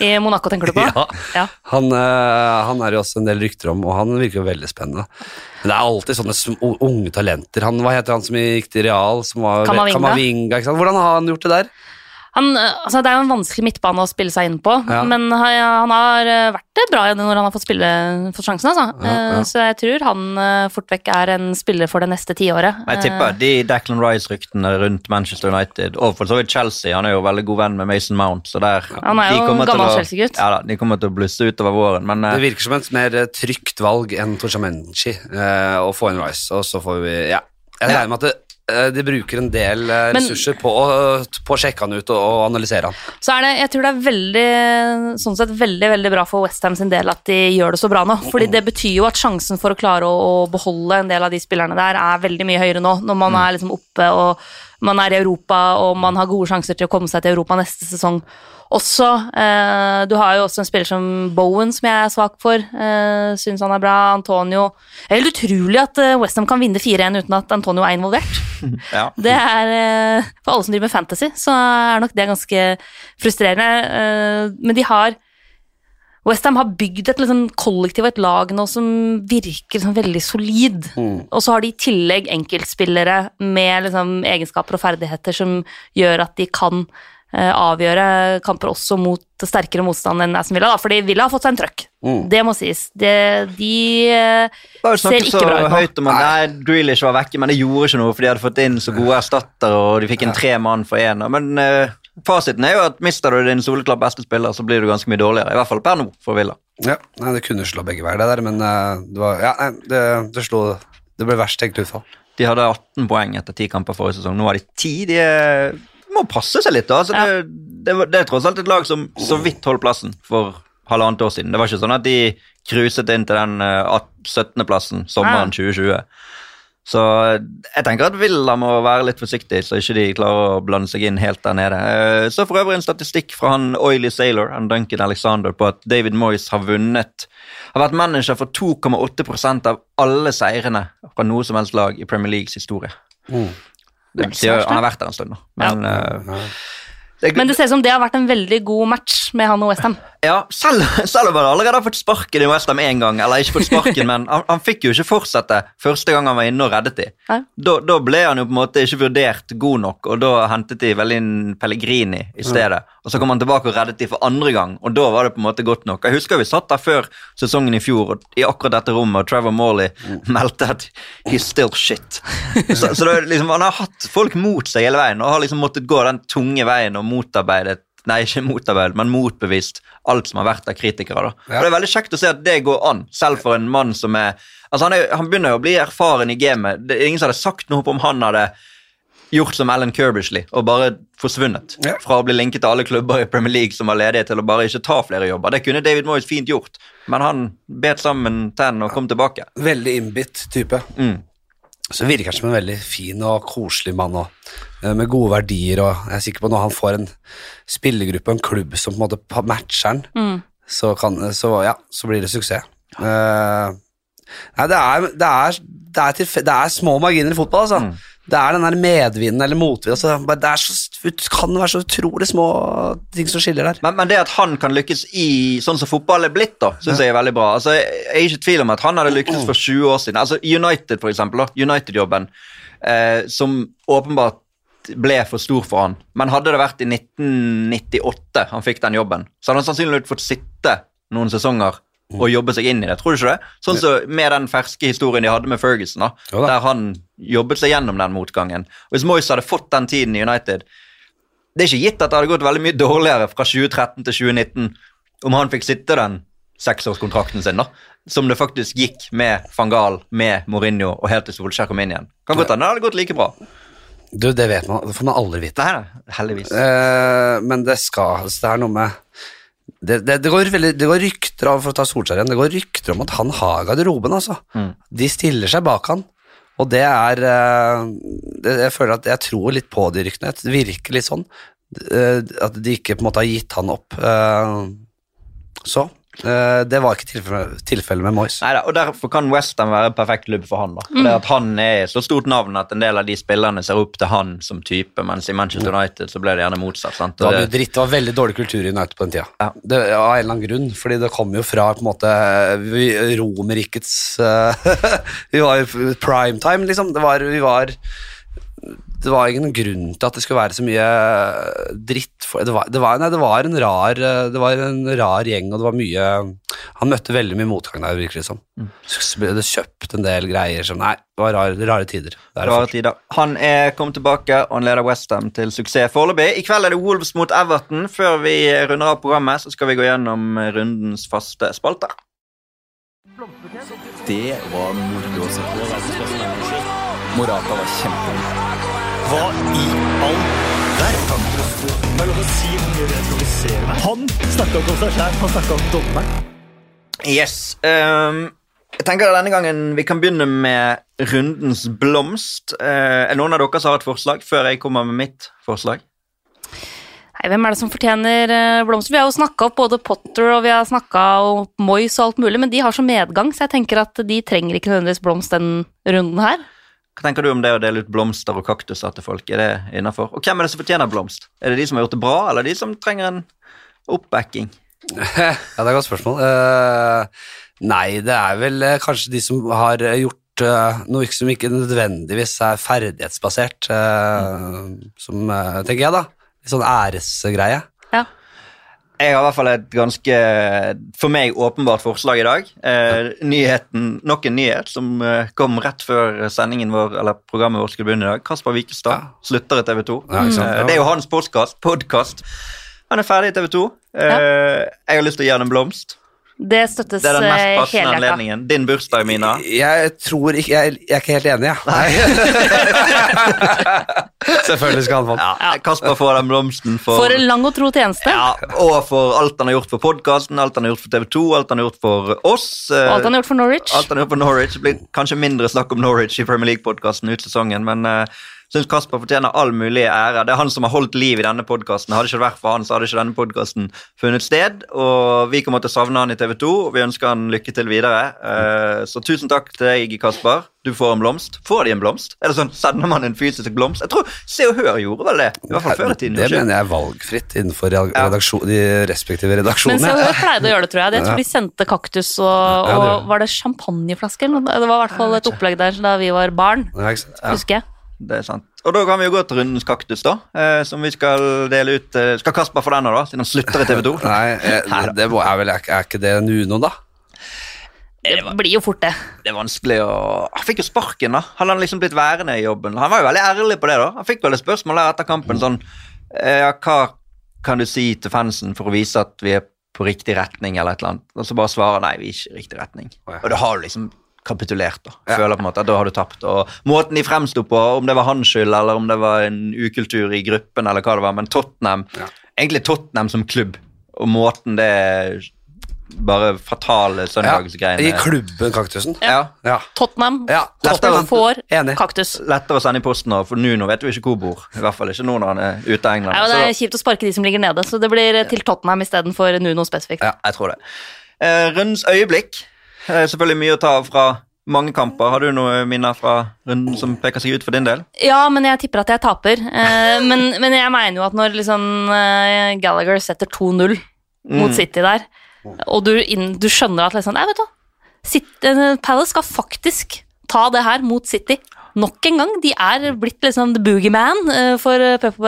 I Monaco, tenker du på? Ja. Ja. Han, øh, han er jo også en del rykter om, og han virker jo veldig spennende. Men det er alltid sånne unge talenter. Han, hva heter han som gikk til Real? Som var, Kamavinga. Kamavinga? Hvordan har han gjort det der? Han, eh, altså det er jo en vanskelig midtbane å spille seg inn på, Ja. men han, han har eh, vært det bra når han har fått, spille, fått sjansen. Altså. Ja, ja. Eh, Så jeg tror han fort vekk er en spiller for det neste tiåret. Jeg tipper de Declan Rice-ryktene rundt Manchester United, og for så vidt Chelsea, han er jo veldig god venn med Mason Mount, så der Han er jo en gammel Chelsea-gutt. Ja da, de kommer til å blusse utover våren, men Det virker som et mer trygt valg enn Toshamenchi eh, å få inn Rice, og så får vi Ja. Jeg regner med at det, de bruker en del ressurser Men- på, på å sjekke han ut og, og analysere han. Så er det, jeg tror det er veldig, sånn sett veldig, veldig bra for Westham sin del at de gjør det så bra nå. Fordi det betyr jo at sjansen for å klare å, å beholde en del av de spillerne der er veldig mye høyere nå, når man er liksom oppe og man er i Europa og man har gode sjanser til å komme seg til Europa neste sesong. Også, eh, Du har jo også en spiller som Bowen, som jeg er svak for. Eh, Syns han er bra. Antonio Det er helt utrolig at eh, Westham kan vinne 4-1 uten at Antonio er involvert. ja. Det er, eh, For alle som driver med fantasy, så er nok det ganske frustrerende. eh, Men de har Westham har bygd et liksom, kollektiv og et lag nå som virker liksom, veldig solid. Og så har de i tillegg enkeltspillere med liksom, egenskaper og ferdigheter som gjør at de kan avgjøre kamper også mot sterkere motstand enn Aston Villa. Da, fordi Villa har fått seg en trøkk. Det må sies. Det, de Bare var jo ser ikke så bra ut nå. høyt om at nei, Grealish var vekke, men det gjorde ikke noe, for de hadde fått inn så gode erstattere, og de fikk inn tre mann for én. Men uh, fasiten er jo at mister du din soleklart beste spiller, så blir du ganske mye dårligere. I hvert fall per nå, for Villa. Ja, nei, Det kunne slå begge veier, det der, men uh, det var Ja, nei, det, det slo Det ble verst tenkt utfall. De hadde 18 poeng etter 10 kamper forrige sesong. Nå har de 10. De er, må passe seg litt. da. Altså, Ja. det, det, det er tross alt et lag som så vidt holdt plassen for halvannet år siden. Det var ikke sånn at de cruiset inn til den uh, 17.-plassen sommeren 2020. Så jeg tenker at Villa må være litt forsiktig, så ikke de klarer å blande seg inn helt der nede. Eh, Så for øvrig en statistikk fra han Oily Sailor, han Duncan Alexander, på at David Moyes har vunnet Har vært manager for 2,8% av alle seirene fra noe som helst lag i Premier Leagues historie. Mm. Det betyr, han har vært der en stund da. Men, eh, det, Men det ser ut som det har vært en veldig god match med han og Westham. Ja, selv, selv om han allerede har fått sparken i Westham én gang, eller ikke fått sparken, men han, han fikk jo ikke fortsette første gang han var inne og reddet de. Nei. Da, da ble han jo på en måte ikke vurdert god nok, og da hentet de vel inn Pellegrini i stedet. Og så kom han tilbake og reddet de for andre gang, og da var det på en måte godt nok. Jeg husker vi satt der før sesongen i fjor, i akkurat dette rommet, og Trevor Morley meldte at he's still shit. Så, så det, liksom, han har hatt folk mot seg hele veien, og har liksom måttet gå den tunge veien og motarbeidet Nei, ikke motarbeidet, men motbevist alt som har vært av kritikere. da. Ja. Og Det er veldig kjekt å se at det går an, selv for en mann som er Altså, han, er, han begynner jo å bli erfaren i gamet. Det er ingen som hadde sagt noe om han hadde gjort som Alan Kirbishley og bare forsvunnet. Ja. Fra å bli linket til alle klubber i Premier League som var ledige, til å bare ikke ta flere jobber. Det kunne David Moyes fint gjort, men han bet sammen tennene og kom tilbake. Veldig innbitt type. Mm. Så virker han som en veldig fin og koselig mann også, eh, med gode verdier. og Jeg er sikker på at når han får en spillergruppe og en klubb som på en måte matcher han, Mm. så, kan, så, ja, så blir det suksess. Uh, nei, det er, det, er, det, er tilfe- det er små marginer i fotball, altså. Mm. Det er den der medvinden eller motvinden. Altså, det så, kan være så utrolig små ting som skiller der. Men, men det at han kan lykkes i sånn som fotball er blitt, da, syns jeg er veldig bra. Altså, jeg er ikke i tvil om at han hadde lyktes for 20 år siden. Altså, United, for eksempel. United-jobben, eh, som åpenbart ble for stor for han. Men hadde det vært i 1998 han fikk den jobben, så hadde han sannsynligvis fått sitte noen sesonger og jobbe seg inn i det. Tror du ikke det? Sånn som med den ferske historien de hadde med Ferguson, da, ja, da. der han jobbet seg gjennom den motgangen. Og Hvis Moyes hadde fått den tiden i United Det er ikke gitt at det hadde gått veldig mye dårligere fra 2013 til 2019 om han fikk sitte den seksårskontrakten sin, da. Som det faktisk gikk med van Gaal, med Mourinho og helt til Solskjær kom inn igjen. Kan godt hende det hadde gått like bra. Du, det vet man, det får man aldri vite. Nei, nei, heldigvis. Uh, men det skal Det er noe med det, det, det, går veldig, det går rykter av, for å ta Solskjær igjen, det går rykter om at han har garderoben, altså. Mm. De stiller seg bak han, og det er eh, det, Jeg føler at jeg tror litt på de ryktene. Det virker litt sånn. eh, at de ikke på en måte har gitt han opp. eh, så det var ikke tilfellet tilfelle med Moyes. Neida, og Derfor kan Westham være en perfekt klubb for han. da. Det at Han er så stort navn at en del av de spillerne ser opp til han som type, mens i Manchester United så ble det gjerne motsatt. sant? Det var det... dritt, det var veldig dårlig kultur i United på den tida. Ja. Det, av en eller annen grunn, fordi det kom jo fra på en måte Romerrikets eh, Vi var jo primetime, liksom. Det var, vi var Det var ingen grunn til at det skulle være så mye dritt for, det, var, det, var, nei, det var en rar eh, Det var en rar gjeng, og det var mye Han møtte veldig mye motgang der, virker det som. Så ble det kjøpt en del greier som Nei, det var rare, rare tider. Er Rare tider. Han er kommet tilbake, og han leder Westham til suksess foreløpig. I kveld er det Wolves mot Everton. Før vi runder av programmet, så skal vi gå gjennom rundens faste spalter. Det var moro å se på. Morata var kjempegod. Hva i all verden? Er. Han snakka ikke om seg sjæl, han snakka om dommeren. Yes. Um, jeg tenker at Denne gangen vi kan begynne med rundens blomst. Uh, er noen av dere som har et forslag, før jeg kommer med mitt forslag? Nei, hvem er det som fortjener eh, blomster? Vi har jo snakka opp både Potter og vi har opp Moyes og alt mulig, men de har så medgang, så jeg tenker at de trenger ikke nødvendigvis blomst den runden her. Hva tenker du om det å dele ut blomster og kaktuser til folk? Er det innafor? Og hvem er det som fortjener blomst? Er det de som har gjort det bra, eller de som trenger en oppbacking? Ja, det er et godt spørsmål. Uh, nei, det er vel uh, kanskje de som har gjort eh, noe som ikke nødvendigvis er ferdighetsbasert, mm. som tenker jeg, da. Litt sånn æresgreie. Ja. Jeg har i hvert fall et ganske for meg åpenbart forslag i dag. Eh, nyheten, Nok en nyhet som eh, kom rett før sendingen vår, eller programmet vårt skulle begynne i dag. Kasper Wikestad Ja. slutter i TV 2. Ja. Eh, det er jo hans podkast. Han er ferdig i TV 2. Eh, Jeg har lyst til å gi han en blomst. Det støttes Det er den mest eh, passende helhjerta. anledningen. Din bursdag, Mina. Jeg tror ikke Jeg, jeg er ikke helt enig, jeg. Selvfølgelig skal han få den. Ja, Kasper får den blomsten for, For en lang og tro tjeneste. ja, og for alt han har gjort for podkasten, alt han har gjort for TV 2, alt han har gjort for oss. eh, Og alt han har gjort for Norwich. Alt han har gjort for Norwich. Det blir kanskje mindre snakk om Norwich i Premier League-podkasten ut sesongen, men uh, syns Kasper fortjener all mulig ære. Det er han som har holdt liv i denne podkasten. Hadde ikke det vært for han, så hadde ikke denne podkasten funnet sted. Og vi kommer til å savne han i TV 2, og vi ønsker han lykke til videre. Eh, så tusen takk til deg, Kasper. Du får en blomst. Får de en blomst? Er det sånn, Sender man en fysisk blomst? Jeg tror Se og Hør gjorde vel det. I hvert fall før i tiden. Det ikke? mener jeg er valgfritt innenfor redaksjon, de respektive Men redaksjonene. Se og Hør pleide å gjøre det, tror jeg. Jeg tror de sendte kaktus og, og gjør. Var det champagneflasker? Det var i hvert fall et opplegg der da vi var barn, Ja, husker jeg. Det er sant. Og da kan vi jo gå til rundens kaktus, da. Eh, som vi skal dele ut. Eh, skal Kasper få den nå, da? Siden han slutter i TV 2? Nei, jeg, det må, er, vel, er, er ikke det Nuno, da? Det blir jo fort det. Det er vanskelig å Han fikk jo sparken, da. Hadde han liksom blitt værende i jobben? Han var jo veldig ærlig på det, da. Han fikk vel et spørsmål der etter kampen sånn eh, Ja, hva kan du si til fansen for å vise at vi er på riktig retning, eller et eller annet? Og så bare svarer nei, vi er ikke i riktig retning. Og da har du liksom kapitulert, da. Ja. Føler på en måte at da har du tapt. Og måten de fremsto på, om det var hans skyld, eller om det var en ukultur i gruppen, eller hva det var, men Tottenham Ja. Egentlig Tottenham som klubb, og måten det bare fatale Ja, søndagsgreiene I klubben Kaktusen? ja. Ja. Tottenham Ja, Tottenham får Enig. kaktus. lettere å sende i posten nå, for Nuno vet jo ikke hvor bor. I hvert fall ikke nå når han er ute av England. Ja, det er kjipt å sparke de som ligger nede, så det blir til Tottenham istedenfor Nuno spesifikt. ja, jeg tror det. Eh, rundens øyeblikk. Eh, selvfølgelig mye å ta av fra mange kamper. Har du noe minner fra runden som peker seg ut for din del? Ja, men jeg tipper at jeg taper. Eh, men, men jeg mener jo at når liksom Gallagher setter 2-0 mot Mm. City der, og du, inn, du skjønner at liksom Nei, vet du. City- eh, Palace skal faktisk ta det her mot City. nok en gang. De er blitt liksom the boogeyman eh, for eh, Pep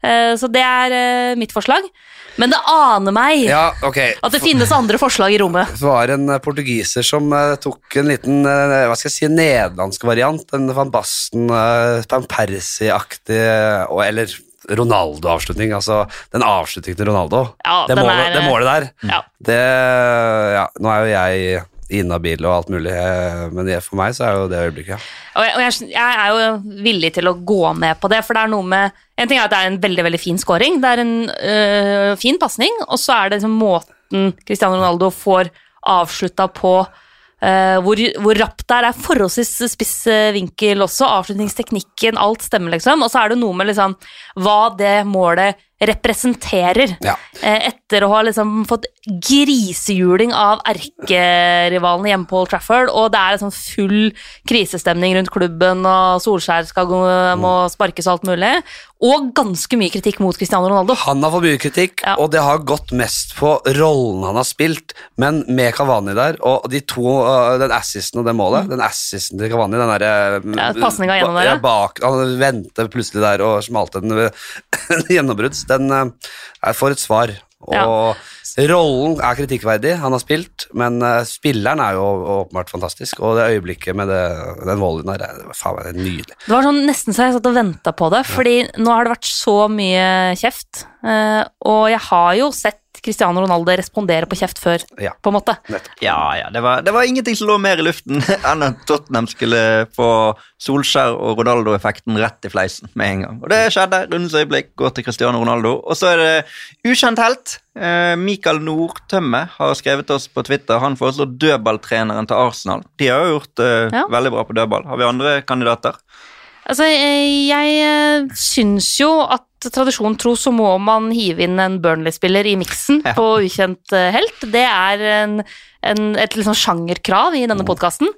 Eh, så det er mitt forslag. Men det aner meg Ja, okay. at det finnes andre forslag i rommet. Det var en portugiser som tok en liten hva skal jeg si, nederlandsk variant. En Van Basten, Van Persie-aktig Eller Ronaldo-avslutning. Altså den avslutningen til Ronaldo. Ja, det, målet, er, det målet der. Ja. Det Ja, nå er jo jeg inhabil og alt mulig, eh, men for meg så er jo det øyeblikket, ja. Og jeg, og jeg, jeg er jo villig til å gå med på det, for det er noe med En ting er at det er en veldig veldig fin scoring, det er en øh, fin pasning, og så er det liksom måten Cristiano Ronaldo får avslutta på hvor, hvor det er. Det er forholdsvis spiss øh, vinkel også, avslutningsteknikken, alt stemmer, liksom. Og så er det noe med liksom hva det målet representerer. Ja. Eh, Etter å ha liksom fått grisehjuling av erkerivalene hjemme på Old Trafford, og det er liksom full krisestemning rundt klubben, og Solskjær skal gå, må sparkes og alt mulig, og ganske mye kritikk mot Cristiano Ronaldo. Han har fått mye kritikk, Ja. og det har gått mest på rollen han har spilt. Men med Cavani der, og de to, øh, den assisten og det målet Den assisten til Cavani, den derre Mm. Ja, pasninga gjennom der, ja. Bak, han venter plutselig der og smalte den ved gjennombrudd. Den øh, er for et svar. Og rollen er kritikkverdig, han har spilt, men øh, spilleren er jo åpenbart fantastisk. Og det øyeblikket med det, den volden der, det var faen meg nydelig. Det var sånn nesten så jeg satt og venta på det, fordi nå har det vært så mye kjeft, eh, og jeg har jo sett Cristiano Ronaldo respondere på kjeft før, Ja. på en måte. Ja, ja, det var, det var ingenting som lå mer i luften enn at Tottenham skulle få Solskjær og Ronaldo-effekten rett i fleisen med en gang. Og det skjedde. Rundens øyeblikk går til Cristiano Ronaldo. Og så er det ukjent helt. Eh, Mikael Nordtømme har skrevet oss på Twitter. Han foreslår dødballtreneren til Arsenal. De har jo gjort uh, Ja. veldig bra på dødball. Har vi andre kandidater? Altså, jeg eh, syns jo at tradisjonen tro så må man hive inn en Burnley-spiller i miksen Ja. på ukjent eh, helt. Det er en, en, et liksom sjangerkrav i denne podkasten.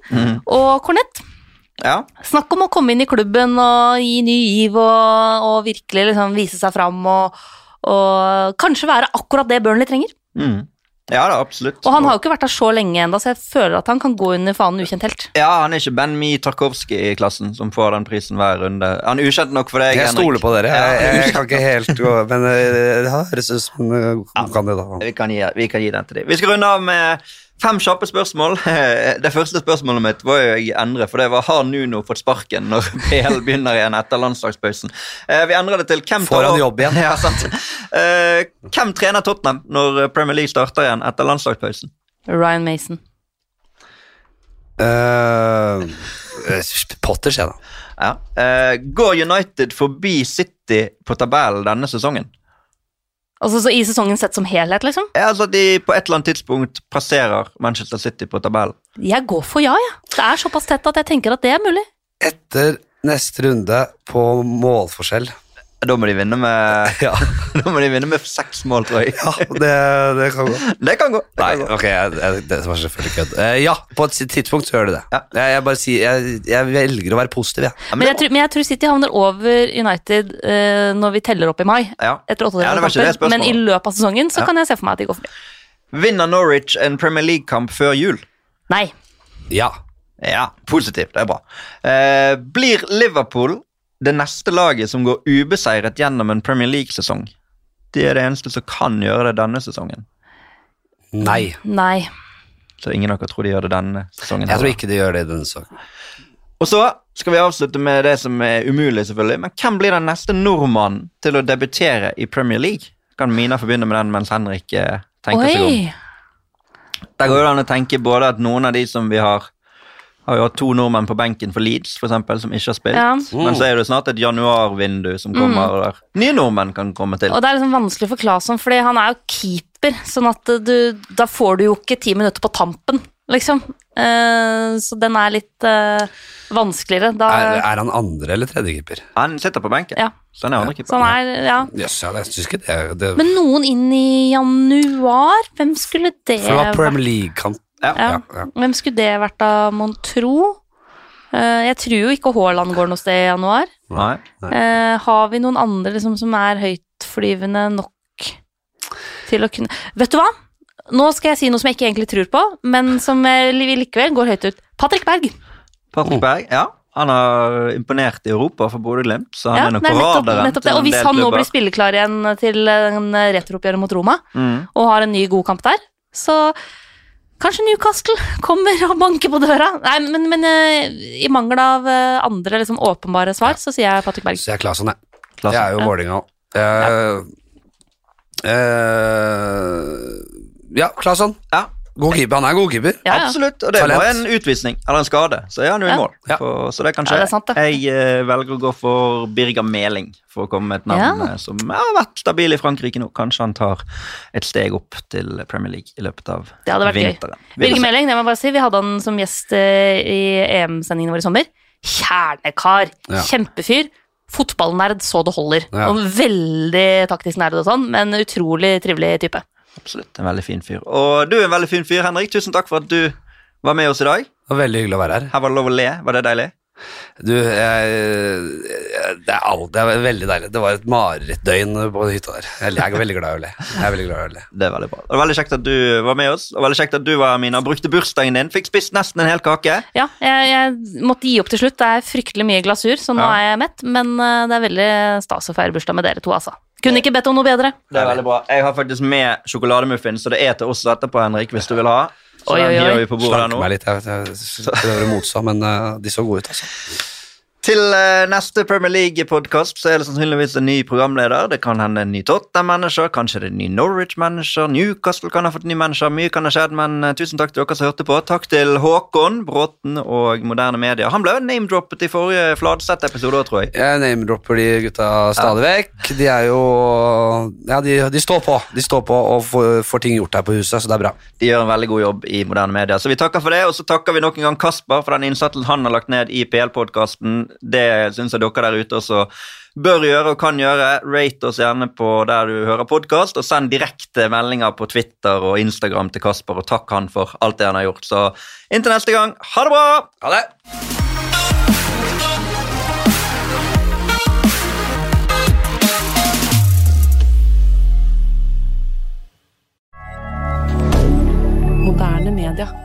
Og Cornett, Ja. snakk om å komme inn i klubben og gi ny giv og, og virkelig liksom vise seg fram og, og kanskje være akkurat det Burnley trenger. Mm. Ja da, absolutt. Og han har jo ikke vært der så lenge ennå, så jeg føler at han kan gå under fanen ukjent helt. Ja, Han er ikke Ben Mi Tarkovskij i klassen som får den prisen hver runde. Han er ukjent nok for deg, Jeg stoler på dere. Ja, Jeg, jeg kan ikke helt gå Men øh, det høres ut som en god kandidat. Vi kan, gi, vi kan gi den til dem. Vi skal runde av med fem kjappe spørsmål. Det første spørsmålet mitt var jo jeg endre, for det var har Nuno fått sparken når PL begynner igjen etter landslagspausen. Eh, Vi endrer det til hvem Får han jobb igjen? Ja, sant. Eh, Hvem trener Tottenham når Premier League starter igjen etter landslagspausen? Ryan Mason. Uh, Potter, sier jeg da. Ja. Eh, Går United forbi City på tabellen denne sesongen? Altså så I sesongen sett som helhet, liksom? Ja, altså de på et eller annet tidspunkt passerer Manchester City på tabellen. Jeg går for ja, jeg. Det er såpass tett at jeg tenker at det er mulig. Etter neste runde på målforskjell Da må de vinne med Ja, Da må de vinne med seks mål, tror jeg. ja det, det kan gå. Det kan gå. Det Nei, kan gå. ok, jeg, jeg, det var selvfølgelig kødd. Uh, ja, på et tidspunkt så gjør det det. Ja. Jeg, jeg bare sier, jeg, jeg velger å være positiv, jeg. Ja, Men jeg, tror, men jeg tror City havner over United uh, når vi teller opp i mai. ja. Etter kamper. Men i løpet av sesongen så Ja. kan jeg se for meg at de går forbi. Vinner Norwich en Premier League-kamp før jul? Nei. Ja. Ja, positivt. Det er bra. Uh, blir Liverpool det neste laget som går ubeseiret gjennom en Premier League-sesong? De er det eneste som kan gjøre det denne sesongen. Nei. Nei. Så ingen av dere tror de gjør det denne sesongen. Jeg tror ikke de gjør det denne sesongen. Og så skal vi avslutte med det som er umulig, selvfølgelig. Men hvem blir den neste nordmannen til å debutere i Premier League? Kan Mina forbinde med den mens Henrik tenker tenker seg om. Oi! Der går det an å tenke både at noen av de som vi har har jo hatt to nordmenn på benken for Leeds, for eksempel, som ikke har spilt. Ja. Men så er det snart et januarvindu som kommer, der nye nordmenn kan komme til. Og det er liksom vanskelig for Claesson, fordi han er jo keeper, sånn at du, da får du jo ikke ti minutter på tampen, liksom. Uh, så den er litt uh, vanskeligere. Da, Er, er han andre eller tredje keeper? Han sitter på benken, Ja. så han er så andrekeeper. er, ja. Yes, ja, jeg syns ikke det, det Men noen inn i januar? Hvem skulle det For det var vært? Premier League-kamp. Ja. Ja. Ja, ja. Hvem skulle det vært da, mon tro? Eh, jeg tror jo ikke Haaland går noe sted i januar. Nei. nei. har vi noen andre liksom, som er høytflyvende nok til å kunne Vet du hva? Nå skal jeg si noe som jeg ikke egentlig tror på, men som eh, likevel går høyt ut. Patrick Berg. Patrick Berg, ja. Han har imponert i Europa for Bodø-Glimt, så han Ja, er nok på nettopp, radaren nettopp det. Og hvis han nå blir spilleklar igjen til en retrooppgjør mot Roma, Mm. og har en ny god kamp der, så kanskje Newcastle kommer og banker på døra. Nei, men, men eh, i mangel av eh, andre liksom, åpenbare svar, så sier jeg Patrick Berg. Så jeg er Claesson, jeg. Klasse. Jeg er jo Ja. Vålerenga òg. ja, Claesson. Ja, God keeper. Han er god keeper. Ja, ja. absolutt. Og det Talent. var en utvisning, eller en skade, så er han jo i mål. Ja. For, så det kan skje. Jeg uh, velger å gå for Birger Meling, for å komme med et navn Ja. eh, som har vært stabil i Frankrike nå. Kanskje han tar et steg opp til Premier League i løpet av Det hadde vært vinteren. Gøy. Birger. Meling, det må jeg bare si, vi hadde han som gjest eh, i EM-sendingen vår i sommer. Kjernekar. Ja. Kjempefyr. Fotballnerd så det holder. Ja. Og veldig taktisk nerd og sånn, men utrolig trivelig type. Absolutt, en veldig fin fyr. Og du er en veldig fin fyr, Henrik. Tusen takk for at du var med oss i dag. Det var veldig hyggelig å være her. Her var det lov å le. Var det deilig? Du, jeg, jeg, det, er alt, det er veldig deilig. Det var et marerittdøgn på hytta der. Jeg, jeg er veldig glad i å le. Jeg er veldig glad i å le. Det er veldig bra. Det var veldig kjekt at du var med oss. Og veldig kjekt at du var Mina, og brukte bursdagen din. Fikk spist nesten en hel kake. Ja, jeg, jeg måtte gi opp til slutt. Det er fryktelig mye glasur, så nå Ja. er jeg mett. Men eh, det er veldig stas å feire bursdag med dere to, altså. Kunne ikke bedt om noe bedre. Det er veldig bra. Jeg har faktisk med sjokolademuffins, så det er til oss etterpå, Henrik, hvis du vil ha. Så Oi, oi, oi. Slank meg litt. Jeg, jeg prøver å motstå, men uh, de så gode ut, altså. Til eh, neste Premier League-podkast så er det sannsynligvis en ny programleder. Det kan hende en ny Tottenham-manager, kanskje det er en ny Norwich-manager. Newcastle kan ha fått en ny manager. Mye kan ha skjedd, men eh, tusen takk til dere som hørte på. Takk til Håkon Bråten og Moderne Media. Han ble name-droppet i forrige Fladseth-episode òg, tror jeg. Jeg name-dropper de gutta stadig vekk. De er jo Ja, de, de står på. De står på og får, får ting gjort her på huset, så det er bra. De gjør en veldig god jobb i moderne media. Så vi takker for det, og så takker vi nok en gang Kasper for den innsatsen han har lagt ned i PL-podkasten. Det syns jeg dere der ute også bør gjøre og kan gjøre. Rate oss gjerne på der du hører podkast, og send direkte meldinger på Twitter og Instagram til Kasper, og takk han for alt det han har gjort. Så inntil neste gang, ha det bra! Ha det! Moderne media.